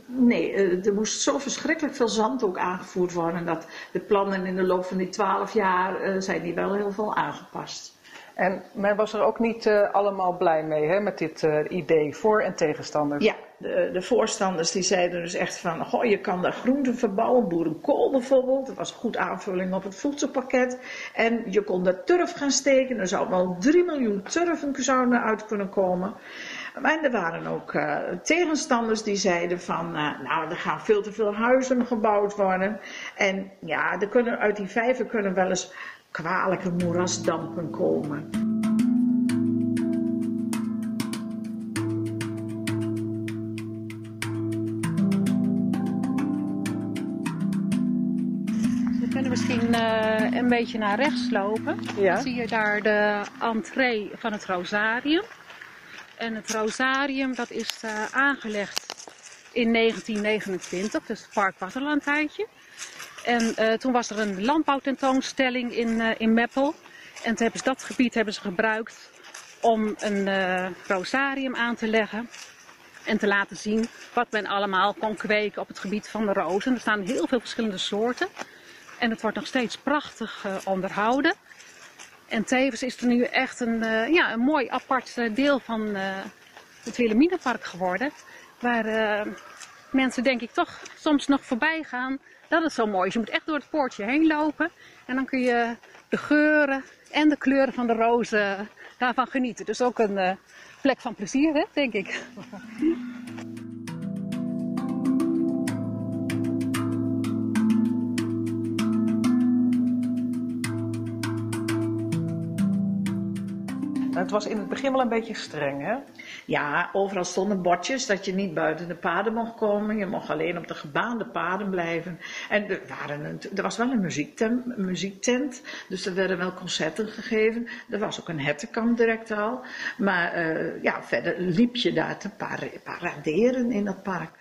nee, er moest zo verschrikkelijk veel zand ook aangevoerd worden. Dat de plannen in de loop van die twaalf jaar zijn die wel heel veel aangepast. En men was er ook niet uh, allemaal blij mee hè, met dit uh, idee, voor- en tegenstanders. Ja, de, de, voorstanders die zeiden dus echt van, goh, je kan daar groenten verbouwen, boerenkool bijvoorbeeld. Dat was een goed aanvulling op het voedselpakket. En je kon daar turf gaan steken, er zou wel 3 miljoen turven zouden uit kunnen komen. Maar er waren ook uh, tegenstanders die zeiden van, nou, er gaan veel te veel huizen gebouwd worden. En ja, er kunnen, uit die vijver kunnen wel eens kwalijke moerasdampen komen. We kunnen misschien uh, een beetje naar rechts lopen. Ja. Dan zie je daar de entree van het Rosarium. En het Rosarium dat is uh, aangelegd in 1929, dus het Park Waterlandheidje. En uh, toen was er een landbouwtentoonstelling in, uh, in Meppel. En toen hebben ze dat gebied hebben ze gebruikt om een uh, rosarium aan te leggen. En te laten zien wat men allemaal kon kweken op het gebied van de rozen. Er staan heel veel verschillende soorten. En het wordt nog steeds prachtig onderhouden. En tevens is er nu echt een, ja, een mooi apart deel van het Wilhelminapark geworden. Waar mensen denk ik toch soms nog voorbij gaan dat is zo mooi. Dus je moet echt door het poortje heen lopen. En dan kun je de geuren en de kleuren van de rozen daarvan genieten. Dus ook een uh, plek van plezier, denk ik. Het was in het begin wel een beetje streng, hè? Ja, overal stonden bordjes dat je niet buiten de paden mocht komen. Je mocht alleen op de gebaande paden blijven. En er, waren er was wel een muziektent, dus er werden wel concerten gegeven. Er was ook een hertenkamp direct al. Maar uh, ja, verder liep je daar te paraderen in dat park.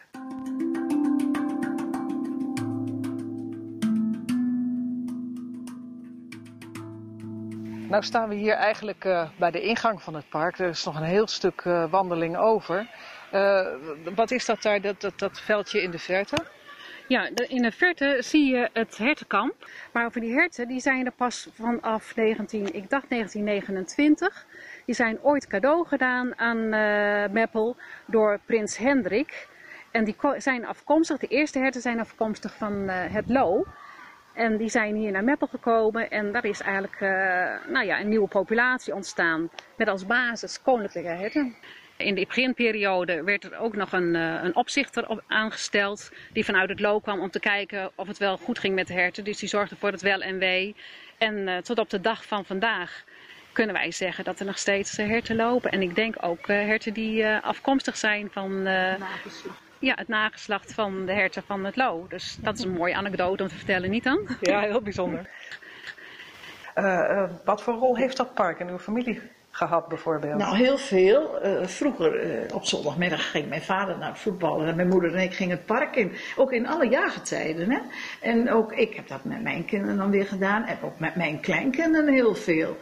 Nou staan we hier eigenlijk uh, bij de ingang van het park. Er is nog een heel stuk uh, wandeling over. Uh, wat is dat daar, dat, dat, dat, veldje in de verte? Ja, in de verte zie je het hertenkamp. Maar over die herten, die zijn er pas vanaf 19, ik dacht 1929. Die zijn ooit cadeau gedaan aan Meppel door prins Hendrik. En die zijn afkomstig, de eerste herten zijn afkomstig van het Loo. En die zijn hier naar Meppel gekomen en daar is eigenlijk uh, nou ja, een nieuwe populatie ontstaan. Met als basis koninklijke herten. In de beginperiode werd er ook nog een, uh, een opzichter op aangesteld. Die vanuit het loo kwam om te kijken of het wel goed ging met de herten. Dus die zorgde voor het wel en wee. En uh, tot op de dag van vandaag kunnen wij zeggen dat er nog steeds herten lopen. En ik denk ook herten die afkomstig zijn van ja, het nageslacht van de herten van het Loo. Dus dat is een mooie anekdote om te vertellen, niet dan? Ja, heel bijzonder. Uh, uh, wat voor rol heeft dat park in uw familie gehad bijvoorbeeld? Nou, heel veel. Uh, vroeger op zondagmiddag ging mijn vader naar het voetballen en mijn moeder en ik gingen het park in. Ook in alle jaargetijden. Hè? En ook ik heb dat met mijn kinderen dan weer gedaan en ook met mijn kleinkinderen heel veel.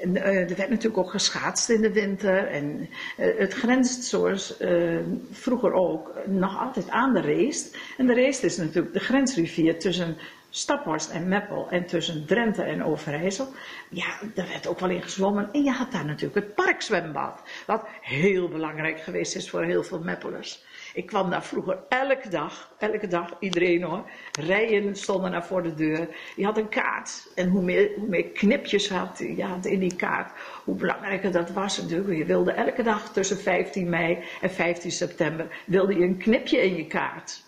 En, uh, er werd natuurlijk ook geschaatst in de winter. En uh, het grenst zoals uh, vroeger ook nog altijd aan de Reest. En de Reest is natuurlijk de grensrivier tussen Staphorst en Meppel en tussen Drenthe en Overijssel. Ja, daar werd ook wel in gezwommen. En je had daar natuurlijk het parkzwembad. Wat heel belangrijk geweest is voor heel veel Meppelers. Ik kwam daar vroeger elke dag, elke dag, iedereen hoor. Rijen stonden daar voor de deur. Je had een kaart. En hoe meer, knipjes had je had in die kaart, hoe belangrijker dat was natuurlijk. Je wilde elke dag tussen 15 mei en 15 september, wilde je een knipje in je kaart.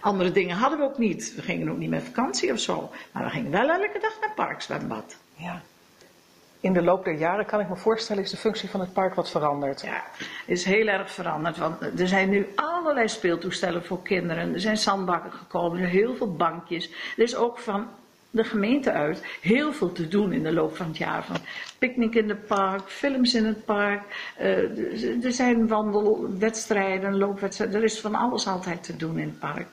Andere dingen hadden we ook niet. We gingen ook niet met vakantie of zo. Maar we gingen wel elke dag naar het parkzwembad. Ja. In de loop der jaren kan ik me voorstellen is de functie van het park wat veranderd. Ja, is heel erg veranderd. Want er zijn nu allerlei speeltoestellen voor kinderen. Er zijn zandbakken gekomen, er zijn heel veel bankjes. Er is ook van de gemeente uit heel veel te doen in de loop van het jaar. Van picknick in het park, films in het park. Uh, er zijn wandelwedstrijden, loopwedstrijden. Er is van alles altijd te doen in het park.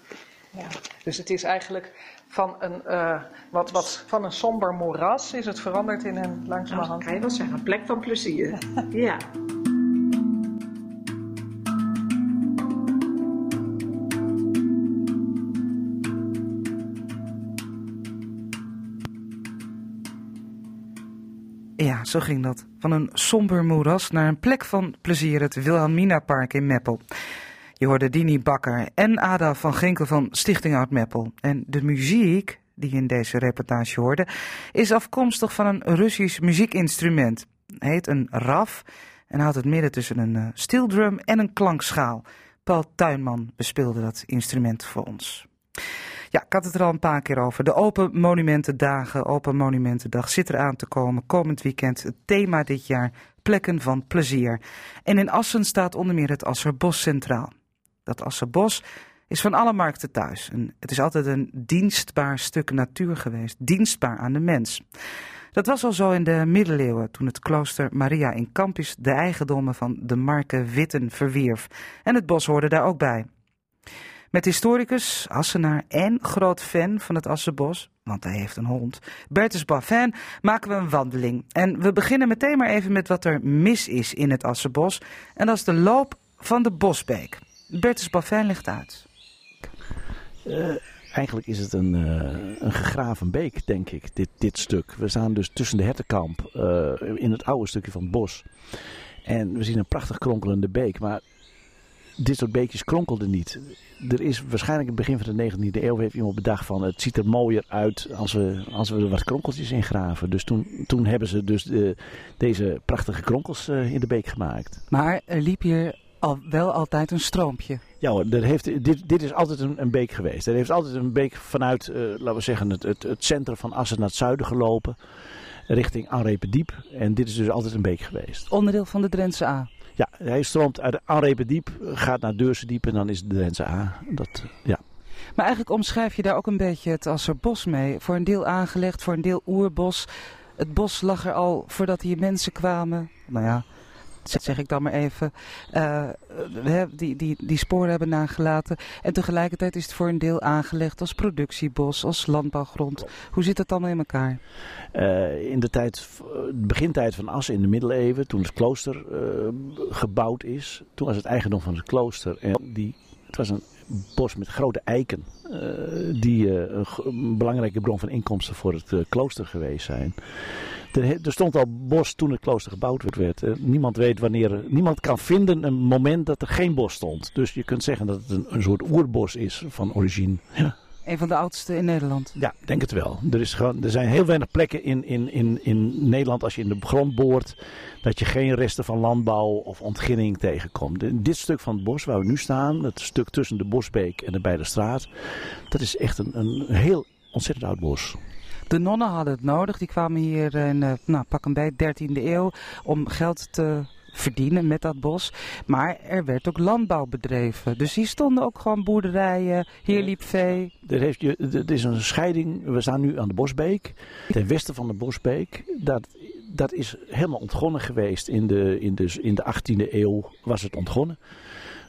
Ja, dus het is eigenlijk van een, uh, wat, wat, van een somber moeras is het veranderd in een langzamerhand... Nou, kan je wel zeggen, een plek van plezier. ja. Ja, zo ging dat. Van een somber moeras naar een plek van plezier, het Wilhelmina Park in Meppel. Je hoorde Dini Bakker en Ada van Ginkel van Stichting Oud Meppel. En de muziek die je in deze reportage hoorde, is afkomstig van een Russisch muziekinstrument. Heet een raf en houdt het midden tussen een uh, steel drum en een klankschaal. Paul Tuinman bespeelde dat instrument voor ons. Ja, ik had het er al een paar keer over. De Open Monumentendagen, Open Monumentendag zit eraan te komen. Komend weekend het thema dit jaar, plekken van plezier. En in Assen staat onder meer het Asserbos centraal. Dat Asserbos is van alle markten thuis. Het is altijd een dienstbaar stuk natuur geweest, dienstbaar aan de mens. Dat was al zo in de middeleeuwen, toen het klooster Maria in Campus de eigendommen van de marke Witten verwierf. En het bos hoorde daar ook bij. Met historicus, Assenaar en groot fan van het Assenbos, want hij heeft een hond, Bertus Baffin, maken we een wandeling. En we beginnen meteen maar even met wat er mis is in het Assenbos. En dat is de loop van de Bosbeek. Bertus Baffin legt uit. Uh, eigenlijk is het een, uh, een gegraven beek, denk ik, dit, dit stuk. We staan dus tussen de hertenkamp uh, in het oude stukje van het bos. En we zien een prachtig kronkelende beek, maar dit soort beekjes kronkelden niet. Er is waarschijnlijk in het begin van de 19e eeuw heeft iemand bedacht van het ziet er mooier uit als we, als we er wat kronkeltjes in graven. Dus toen, toen hebben ze dus de, deze prachtige kronkels uh, in de beek gemaakt. Maar er liep hier al, wel altijd een stroompje. Ja hoor, er heeft, dit, dit is altijd een, een beek geweest. Er heeft altijd een beek vanuit, uh, laten we zeggen, het, het, het centrum van Assen naar het zuiden gelopen. Richting Anrependiep. En dit is dus altijd een beek geweest. Onderdeel van de Drentse A. Ja, hij stroomt uit Anrependiep, gaat naar Deursendiep en dan is de Drentse A. Dat, ja. Maar eigenlijk omschrijf je daar ook een beetje het als er bos mee. Voor een deel aangelegd, voor een deel oerbos. Het bos lag er al voordat hier mensen kwamen. Nou ja, zeg ik dan maar even, uh, die, die, die sporen hebben nagelaten. En tegelijkertijd is het voor een deel aangelegd als productiebos, als landbouwgrond. Hoe zit het dan in elkaar? Uh, in de tijd, begintijd van Assen in de middeleeuwen, toen het klooster gebouwd is, toen was het eigendom van het klooster. En die, het was een bos met grote eiken, uh, die een belangrijke bron van inkomsten voor het klooster geweest zijn. Er, er, stond al bos toen het klooster gebouwd werd. Niemand weet wanneer. Niemand kan vinden een moment dat er geen bos stond. Dus je kunt zeggen dat het een, een soort oerbos is van origine. Ja. Een van de oudste in Nederland. Ja, denk het wel. Er, is gewoon, er zijn heel weinig plekken in, in, in, in Nederland als je in de grond boort. dat je geen resten van landbouw of ontginning tegenkomt. Dit stuk van het bos waar we nu staan. Het stuk tussen de Bosbeek en de Beide Straat. dat is echt een, een heel ontzettend oud bos. De nonnen hadden het nodig. Die kwamen hier in, nou, pak een bij, 13e eeuw om geld te verdienen met dat bos. Maar er werd ook landbouw bedreven. Dus hier stonden ook gewoon boerderijen. Hier liep vee. Er, heeft, er is een scheiding. We staan nu aan de Bosbeek. Ten westen van de Bosbeek. Dat, dat is helemaal ontgonnen geweest. In de, in, de, in de 18e eeuw was het ontgonnen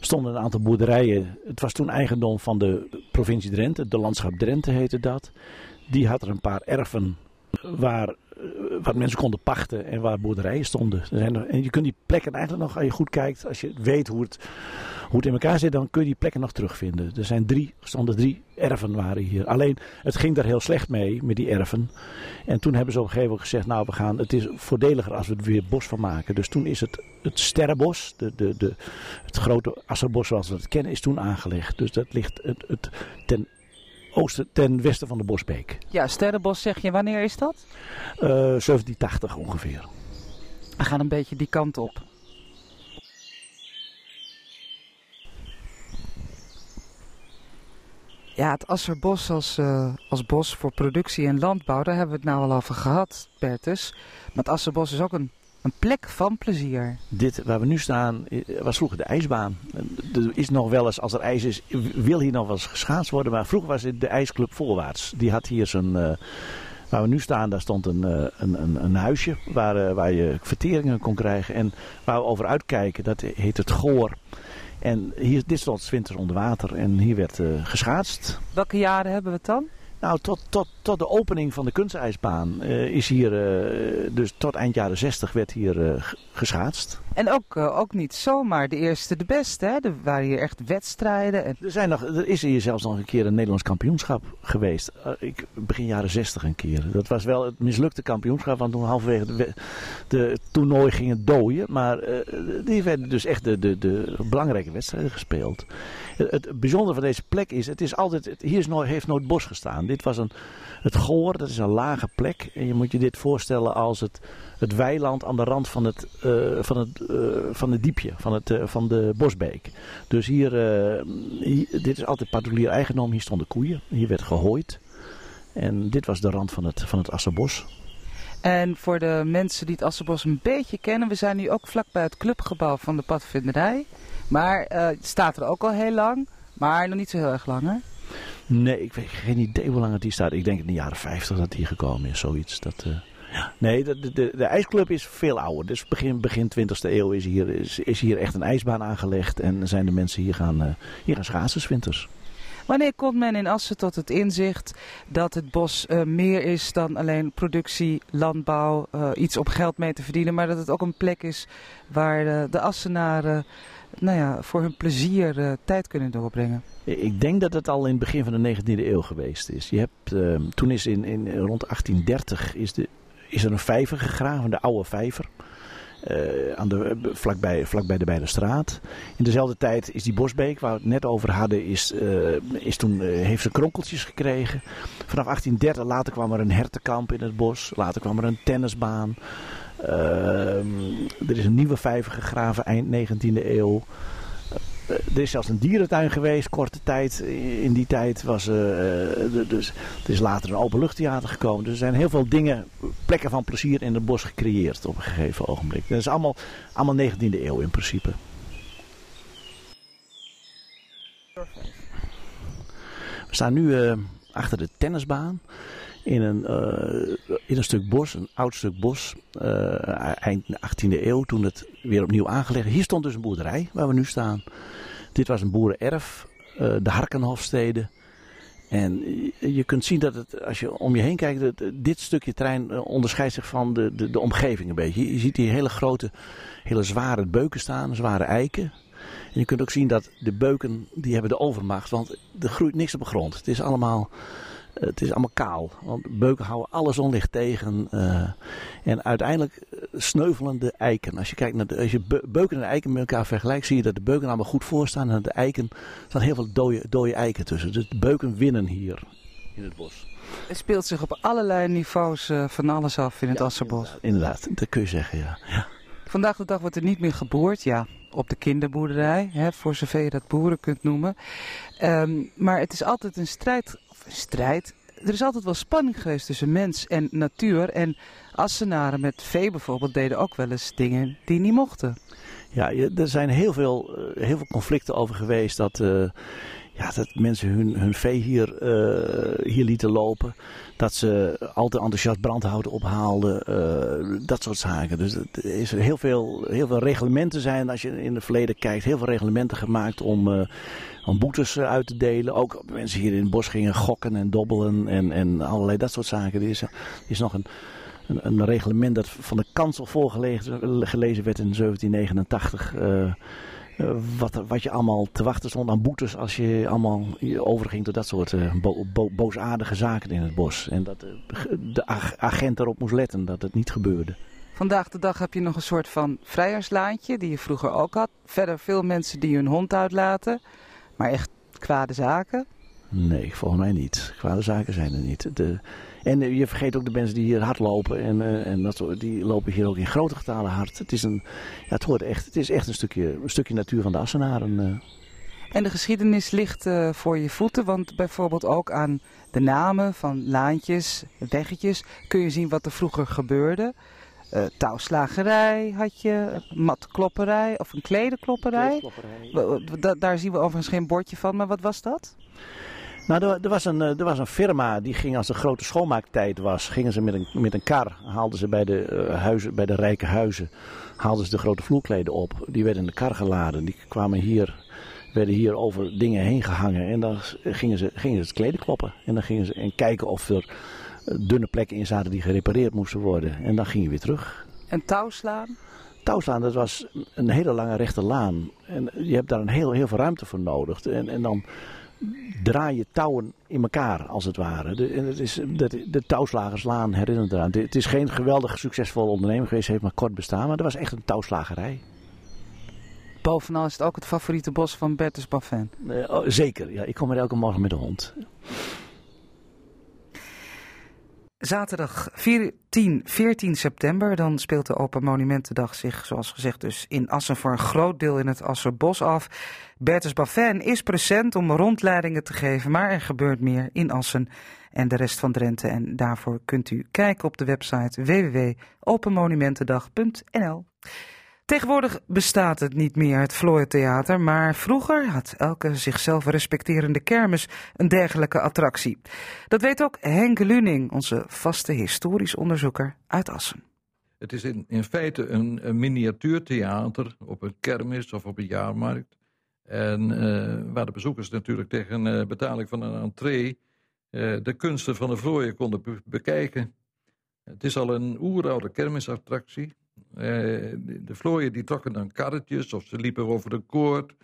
stonden een aantal boerderijen. Het was toen eigendom van de provincie Drenthe, de landschap Drenthe heette dat. Die had er een paar erven waar wat mensen konden pachten en waar boerderijen stonden. En je kunt die plekken eigenlijk nog, als je goed kijkt, als je weet hoe het, hoe het in elkaar zit, dan kun je die plekken nog terugvinden. Er zijn drie, stonden drie erven waren hier. Alleen, het ging daar heel slecht mee, met die erven. En toen hebben ze op een gegeven moment gezegd, nou we gaan, het is voordeliger als we er weer bos van maken. Dus toen is het, het sterrenbos, de, de, de, het grote asserbos zoals we het kennen, is toen aangelegd. Dus dat ligt het, het, ten oosten, ten westen van de Bosbeek. Ja, Sterrenbos zeg je, wanneer is dat? Uh, 1780 ongeveer. We gaan een beetje die kant op. Ja, het Asserbos als, uh, als bos voor productie en landbouw, daar hebben we het nou al over gehad, Bertus. Maar het Asserbos is ook een een plek van plezier. Dit waar we nu staan was vroeger de ijsbaan. Er is nog wel eens, als er ijs is, wil hier nog wel eens geschaatst worden. Maar vroeger was het de ijsclub Voorwaarts. Die had hier zijn... Uh, waar we nu staan, daar stond een, uh, een, een, een, huisje waar, uh, waar je verteringen kon krijgen. En waar we over uitkijken, dat heet het Goor. En hier, dit stond winters onder water en hier werd geschaatst. Welke jaren hebben we het dan? Nou, tot, tot, tot de opening van de kunstijsbaan uh, is hier, uh, dus tot eind jaren 60 werd hier uh, geschaatst. En ook, ook niet zomaar de eerste de beste, hè? Er waren hier echt wedstrijden. En... Er, zijn nog, er is hier zelfs nog een keer een Nederlands kampioenschap geweest. ik, begin jaren 60 een keer. Dat was wel het mislukte kampioenschap, want toen halverwege de, de toernooi ging het dooien. Maar die werden dus echt de, de, de belangrijke wedstrijden gespeeld. Het, het bijzondere van deze plek is, het is altijd, hier is nooit, heeft nooit bos gestaan. Dit was een, het Goor, dat is een lage plek. En je moet je dit voorstellen als het, het weiland aan de rand van het, uh, van het, uh, van het diepje, van, het, uh, van de bosbeek. Dus hier, dit is altijd particulier eigendom. Hier stonden koeien, hier werd gehooid. En dit was de rand van het, van het Asserbos. En voor de mensen die het Asserbos een beetje kennen, we zijn nu ook vlakbij het clubgebouw van de padvinderij. Maar het staat er ook al heel lang, maar nog niet zo heel erg lang hè? Nee, ik weet geen idee hoe lang het hier staat. Ik denk in de jaren 50 dat die gekomen is, zoiets. Dat, uh, ja. Nee, de, de, de, ijsclub is veel ouder. Dus begin, begin 20e eeuw is hier, is, is hier echt een ijsbaan aangelegd. En zijn de mensen hier gaan, uh, hier gaan schaatsen winters. Wanneer komt men in Assen tot het inzicht dat het bos uh, meer is dan alleen productie, landbouw, iets om geld mee te verdienen, maar dat het ook een plek is waar de Assenaren nou ja, voor hun plezier uh, tijd kunnen doorbrengen? Ik denk dat het al in het begin van de 19e eeuw geweest is. Je hebt, uh, toen is in, in rond 1830 is, de, is er een vijver gegraven, de oude vijver. Uh, aan de, vlakbij, vlakbij de Beide Straat. In dezelfde tijd is die Bosbeek, waar we het net over hadden, is, uh, is toen, heeft ze kronkeltjes gekregen. Vanaf 1830, later kwam er een hertenkamp in het bos. Later kwam er een tennisbaan. Er is een nieuwe vijver gegraven eind 19e eeuw. Er is zelfs een dierentuin geweest, korte tijd. In die tijd was uh, dus, er is later een openluchttheater gekomen. Dus er zijn heel veel dingen, plekken van plezier in het bos gecreëerd op een gegeven ogenblik. Dat is allemaal, allemaal 19e eeuw in principe. We staan nu achter de tennisbaan. In een, uh, in een stuk bos, een oud stuk bos, eind 18e eeuw, toen het weer opnieuw aangelegd. Hier stond dus een boerderij waar we nu staan. Dit was een boerenerf, uh, de Harkenhofstede. En je kunt zien dat het, als je om je heen kijkt, dit stukje terrein onderscheidt zich van de, de, de omgeving een beetje. Je ziet hier hele grote, hele zware beuken staan, zware eiken. En je kunt ook zien dat de beuken, die hebben de overmacht, want er groeit niks op de grond. Het is allemaal het is allemaal kaal. Want beuken houden alle zonlicht tegen. Uh, en uiteindelijk sneuvelen de eiken. Als je, kijkt naar de, als je beuken en eiken met elkaar vergelijkt, zie je dat de beuken allemaal goed voorstaan. En de eiken, er staan heel veel dode, dode eiken tussen. Dus de beuken winnen hier in het bos. Het speelt zich op allerlei niveaus uh, van alles af in het ja, Asserbos. Inderdaad, inderdaad, dat kun je zeggen, ja. ja. Vandaag de dag wordt er niet meer geboord, ja, op de kinderboerderij, hè, voor zover je dat boeren kunt noemen. Um, maar het is altijd een strijd, strijd, er is altijd wel spanning geweest tussen mens en natuur. En Assenaren met vee bijvoorbeeld deden ook wel eens dingen die niet mochten. Ja, er zijn heel veel, heel veel conflicten over geweest dat, uh, ja, dat mensen hun, hun vee hier, uh, hier lieten lopen. Dat ze altijd enthousiast brandhout ophaalden. Dat soort zaken. Dus er is heel veel, heel veel reglementen zijn, als je in het verleden kijkt, heel veel reglementen gemaakt om om boetes uit te delen. Ook mensen hier in het bos gingen gokken en dobbelen en, en allerlei dat soort zaken. Er is, is nog een, een, een reglement dat van de kansel voorgelezen gelezen werd in 1789. Uh, uh, wat, wat je allemaal te wachten stond aan boetes als je allemaal overging tot dat soort uh, bo bo boosaardige zaken in het bos. En dat de agent erop moest letten dat het niet gebeurde. Vandaag de dag heb je nog een soort van vrijerslaantje die je vroeger ook had. Verder veel mensen die hun hond uitlaten. Maar echt kwade zaken? Nee, volgens mij niet. Kwade zaken zijn er niet. De, en je vergeet ook de mensen die hier hard lopen. En, uh, en dat, die lopen hier ook in grote getalen hard. Het is, een, ja, het hoort echt, het is echt een stukje, een stukje natuur van de Assenaren. Uh. En de geschiedenis ligt uh, voor je voeten. Want bijvoorbeeld ook aan de namen van laantjes, weggetjes... kun je zien wat er vroeger gebeurde. Uh, touwslagerij had je, matklopperij of een kledenklopperij. Da daar zien we overigens geen bordje van, maar wat was dat? Nou, er, er, was een, er was een firma die ging als de grote schoonmaaktijd was, gingen ze met een, met een kar, haalden ze bij de, uh, huizen, bij de rijke huizen, haalden ze de grote vloerkleden op. Die werden in de kar geladen, die kwamen hier, werden hier over dingen heen gehangen en dan gingen ze, gingen ze het kleden kloppen. En dan gingen ze en kijken of er dunne plekken in zaten die gerepareerd moesten worden. En dan ging je weer terug. En touwslaan? Touwslaan, dat was een hele lange rechte laan. En je hebt daar een heel, heel veel ruimte voor nodig. En, en dan draai je touwen in elkaar, als het ware. De, en het is, de, de touwslagerslaan herinnert eraan. Het is geen geweldig succesvolle onderneming geweest, heeft maar kort bestaan. Maar er was echt een touwslagerij. Bovenal is het ook het favoriete bos van Bertus Baffin. Uh, oh, zeker, ja. Ik kom er elke morgen met de hond. Zaterdag 14, 14 september, dan speelt de Open Monumentendag zich, zoals gezegd, dus in Assen voor een groot deel in het Asserbos af. Bertus Baffin is present om rondleidingen te geven, maar er gebeurt meer in Assen en de rest van Drenthe. En daarvoor kunt u kijken op de website www.openmonumentendag.nl. Tegenwoordig bestaat het niet meer, het Theater, maar vroeger had elke zichzelf respecterende kermis een dergelijke attractie. Dat weet ook Henk Luning, onze vaste historisch onderzoeker uit Assen. Het is in, in feite een, miniatuurtheater op een kermis of op een jaarmarkt. En uh, waar de bezoekers natuurlijk tegen uh, betaling van een entree uh, de kunsten van de vlooien konden be bekijken. Het is al een oeroude kermisattractie. Eh, de vlooien die trokken dan karretjes of ze liepen over de koord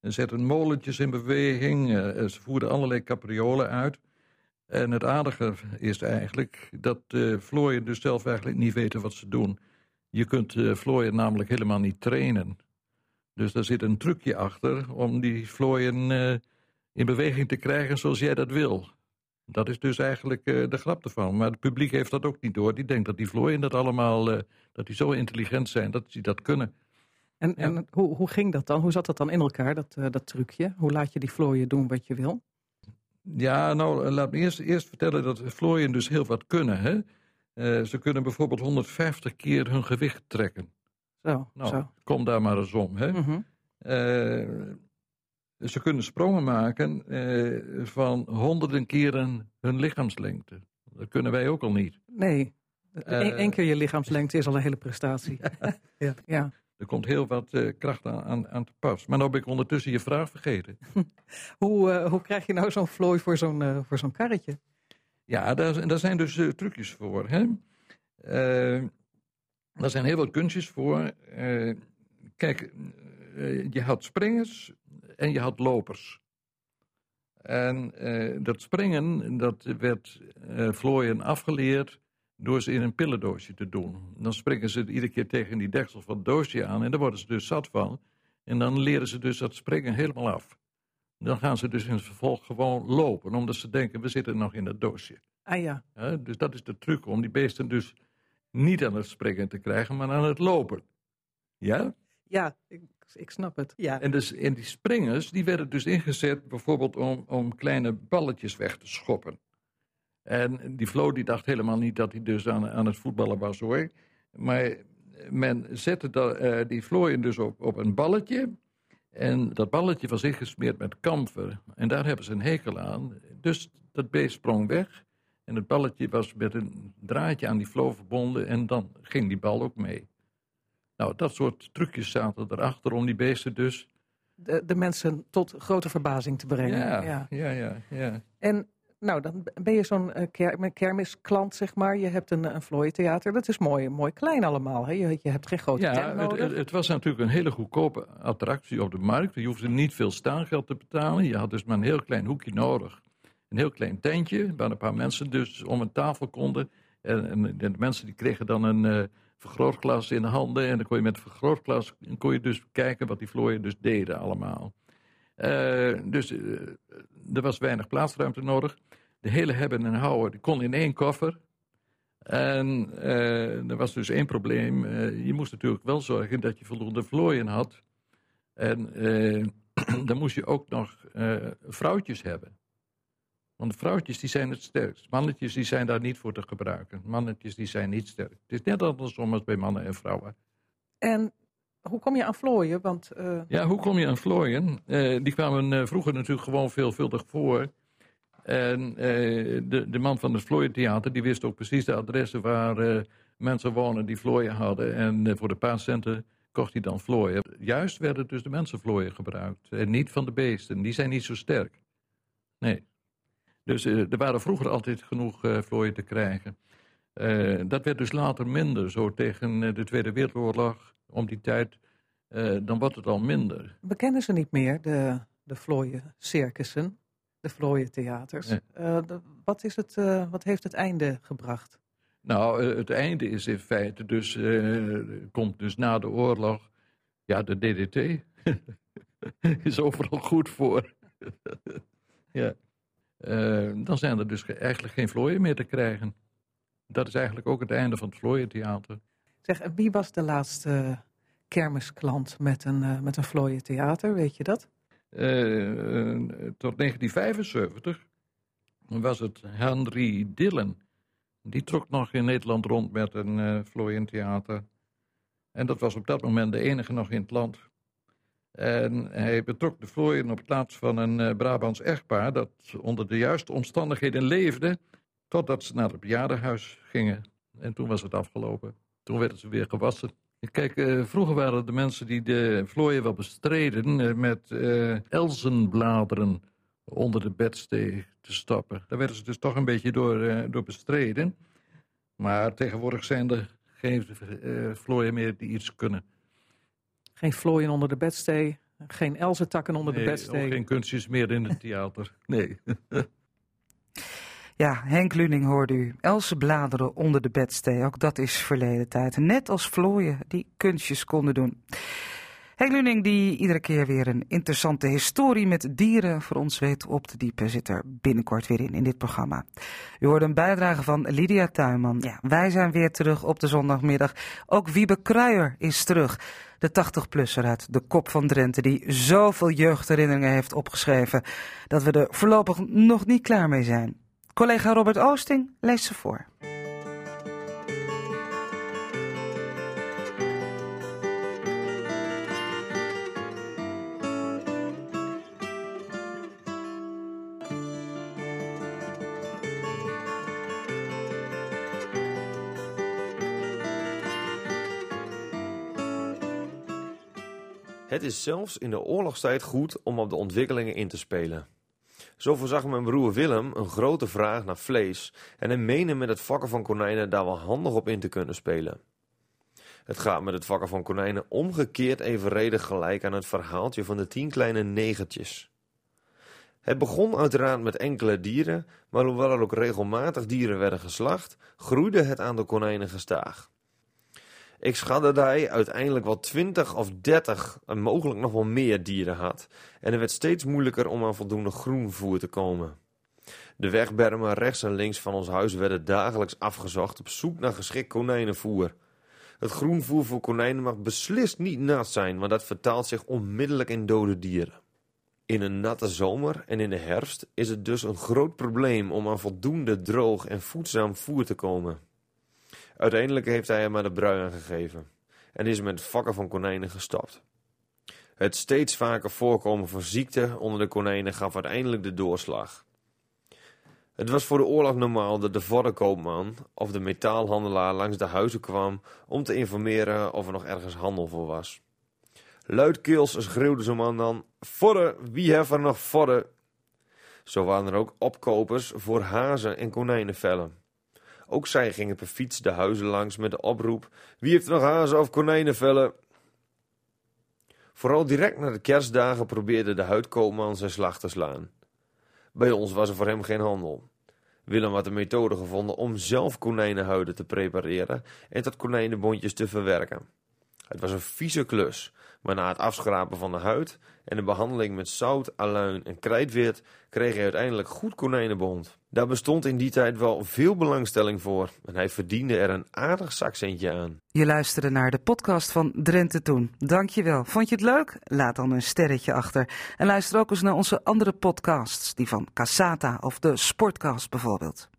en zetten molentjes in beweging. Eh, ze voerden allerlei capriolen uit. En het aardige is eigenlijk dat de vlooien dus zelf eigenlijk niet weten wat ze doen. Je kunt de vlooien namelijk helemaal niet trainen. Dus daar zit een trucje achter om die vlooien in beweging te krijgen zoals jij dat wil. Dat is dus eigenlijk uh, de grap ervan. Maar het publiek heeft dat ook niet door. Die denkt dat die vlooien dat allemaal, uh, dat die zo intelligent zijn, dat die dat kunnen. En, ja. en hoe, hoe ging dat dan? Hoe zat dat dan in elkaar, dat, uh, dat trucje? Hoe laat je die vlooien doen wat je wil? Ja, nou, laat me eerst, eerst vertellen dat vlooien dus heel wat kunnen. Hè? ze kunnen bijvoorbeeld 150 keer hun gewicht trekken. Zo, nou, zo. kom daar maar eens om. Hè? Mm -hmm. Ze kunnen sprongen maken eh, van honderden keren hun lichaamslengte. Dat kunnen wij ook al niet. Nee, Eén uh, keer je lichaamslengte is al een hele prestatie. Ja. ja. ja. Er komt heel wat uh, kracht aan, aan, aan, te pas. Maar nou ben ik ondertussen je vraag vergeten. hoe, uh, hoe krijg je nou zo'n vlooi voor zo'n voor zo'n karretje? Ja, daar, daar zijn dus trucjes voor. Hè? daar zijn heel wat kunstjes voor. kijk, je had springers, en je had lopers. En uh, dat springen, dat werd uh, vlooien afgeleerd door ze in een pillendoosje te doen. Dan springen ze iedere keer tegen die deksel van het doosje aan en daar worden ze dus zat van. En dan leren ze dus dat springen helemaal af. Dan gaan ze dus in het vervolg gewoon lopen, omdat ze denken, we zitten nog in dat doosje. Ah ja. ja dus dat is de truc om die beesten dus niet aan het springen te krijgen, maar aan het lopen. Ja? Ja, ik, ik snap het. Ja. En, dus, en die springers die werden dus ingezet bijvoorbeeld om, om kleine balletjes weg te schoppen. En die Flo die dacht helemaal niet dat hij dus aan, aan het voetballen was hoor. Maar men zette da, uh, die vlooien dus op, op een balletje. En dat balletje was ingesmeerd met kamfer. En daar hebben ze een hekel aan. Dus dat beest sprong weg. En het balletje was met een draadje aan die vlo verbonden. En dan ging die bal ook mee. Nou, dat soort trucjes zaten erachter om die beesten dus... De, de mensen tot grote verbazing te brengen. Ja, ja, ja. ja, ja. En Nou, dan ben je zo'n ker kermisklant, zeg maar. Je hebt een, een vlooientheater. Dat is mooi, mooi klein allemaal. Hè? Je, je hebt geen grote ja, tent nodig. Het, het, was natuurlijk een hele goedkope attractie op de markt. Je hoefde niet veel staangeld te betalen. Je had dus maar een heel klein hoekje nodig. Een heel klein tentje, waar een paar mensen dus om een tafel konden. En, en de mensen die kregen dan een uh, vergrootglas in de handen. En dan kon je met vergrootglas kon je dus kijken wat die vlooien dus deden allemaal. Uh, dus uh, er was weinig plaatsruimte nodig. De hele hebben en houden kon in één koffer. En uh, er was dus één probleem. je moest natuurlijk wel zorgen dat je voldoende vlooien had. En dan moest je ook nog vrouwtjes hebben. Want de vrouwtjes die zijn het sterkst. Mannetjes die zijn daar niet voor te gebruiken. Mannetjes die zijn niet sterk. Het is net andersom als bij mannen en vrouwen. En hoe kom je aan vlooien? Want, uh... Ja, hoe kom je aan vlooien? Uh, die kwamen uh, vroeger natuurlijk gewoon veelvuldig voor. En de, de man van het vlooientheater die wist ook precies de adressen waar mensen wonen die vlooien hadden. En voor de paar centen kocht hij dan vlooien. Juist werden dus de mensenvlooien gebruikt. En niet van de beesten. Die zijn niet zo sterk. Nee. Dus er waren vroeger altijd genoeg vlooien te krijgen. dat werd dus later minder. Zo tegen de Tweede Wereldoorlog om die tijd, uh, dan wordt het al minder. We kennen ze niet meer, de, de vlooien circussen, de vlooien theaters. Nee. Uh, de, wat, is het, uh, wat heeft het einde gebracht? Nou, het einde is in feite dus, komt dus na de oorlog, ja, de DDT is overal goed voor. ja. Dan zijn er dus eigenlijk geen vlooien meer te krijgen. Dat is eigenlijk ook het einde van het vlooientheater. Zeg, wie was de laatste kermisklant met een, uh, met een vlooien theater, weet je dat? Uh, tot 1975 was het Henry Dillon. Die trok nog in Nederland rond met een uh, vlooien theater. En dat was op dat moment de enige nog in het land. En hij betrok de vlooien op plaats van een uh, Brabants echtpaar... dat onder de juiste omstandigheden leefde... totdat ze naar het bejaardenhuis gingen. En toen was het afgelopen. Toen werden ze weer gewassen. Kijk, uh, vroeger waren de mensen die de vlooien wel bestreden uh, met uh, elzenbladeren onder de bedstee te stappen. Daar werden ze dus toch een beetje door, door bestreden. Maar tegenwoordig zijn er geen vlooien meer die iets kunnen. Geen vlooien onder de bedstee, geen elzentakken onder nee, de bedstee. geen kunstjes meer in het theater, nee. Ja, Henk Luning hoorde u. Else bladeren onder de bedstee, ook dat is verleden tijd. Net als vlooien die kunstjes konden doen. Henk Luning die iedere keer weer een interessante historie met dieren voor ons weet op te diepen, zit er binnenkort weer in in dit programma. U hoorde een bijdrage van Lydia Tuinman. Ja, wij zijn weer terug op de zondagmiddag. Ook Wiebe Kruijer is terug. De 80-plusser uit de kop van Drenthe die zoveel jeugdherinneringen heeft opgeschreven dat we er voorlopig nog niet klaar mee zijn. Collega Robert Oosting leest ze voor. Het is zelfs in de oorlogstijd goed om op de ontwikkelingen in te spelen. Zo voorzag mijn broer Willem een grote vraag naar vlees en hij meende met het vakken van konijnen daar wel handig op in te kunnen spelen. Het gaat met het vakken van konijnen omgekeerd evenredig gelijk aan het verhaaltje van de tien kleine negertjes. Het begon uiteraard met enkele dieren, maar hoewel er ook regelmatig dieren werden geslacht, groeide het aantal konijnen gestaag. Ik schat dat hij uiteindelijk wel 20 of 30 en mogelijk nog wel meer dieren had. En het werd steeds moeilijker om aan voldoende groenvoer te komen. De wegbermen rechts en links van ons huis werden dagelijks afgezocht op zoek naar geschikt konijnenvoer. Het groenvoer voor konijnen mag beslist niet nat zijn, want dat vertaalt zich onmiddellijk in dode dieren. In een natte zomer en in de herfst is het dus een groot probleem om aan voldoende droog en voedzaam voer te komen. Uiteindelijk heeft hij hem maar de brui aangegeven en is met vakken van konijnen gestapt. Het steeds vaker voorkomen van ziekte onder de konijnen gaf uiteindelijk de doorslag. Het was voor de oorlog normaal dat de voddenkoopman of de metaalhandelaar langs de huizen kwam om te informeren of er nog ergens handel voor was. Luidkeels schreeuwde zo'n man dan: Vodden, wie heeft er nog vodden? Zo waren er ook opkopers voor hazen en konijnenvellen. Ook zij gingen per fiets de huizen langs met de oproep: Wie heeft nog hazen of konijnenvellen? Vooral direct na de kerstdagen probeerde de huidkoopman zijn slag te slaan. Bij ons was er voor hem geen handel. Willem had een methode gevonden om zelf konijnenhuiden te prepareren en tot konijnenbondjes te verwerken. Het was een vieze klus, maar na het afschrapen van de huid en de behandeling met zout, aluin en krijtwit kreeg hij uiteindelijk goed konijnenbond. Daar bestond in die tijd wel veel belangstelling voor en hij verdiende er een aardig zakcentje aan. Je luisterde naar de podcast van Drenthe Toen. Dankjewel. Vond je het leuk? Laat dan een sterretje achter. En luister ook eens naar onze andere podcasts, die van Casata of de Sportcast bijvoorbeeld.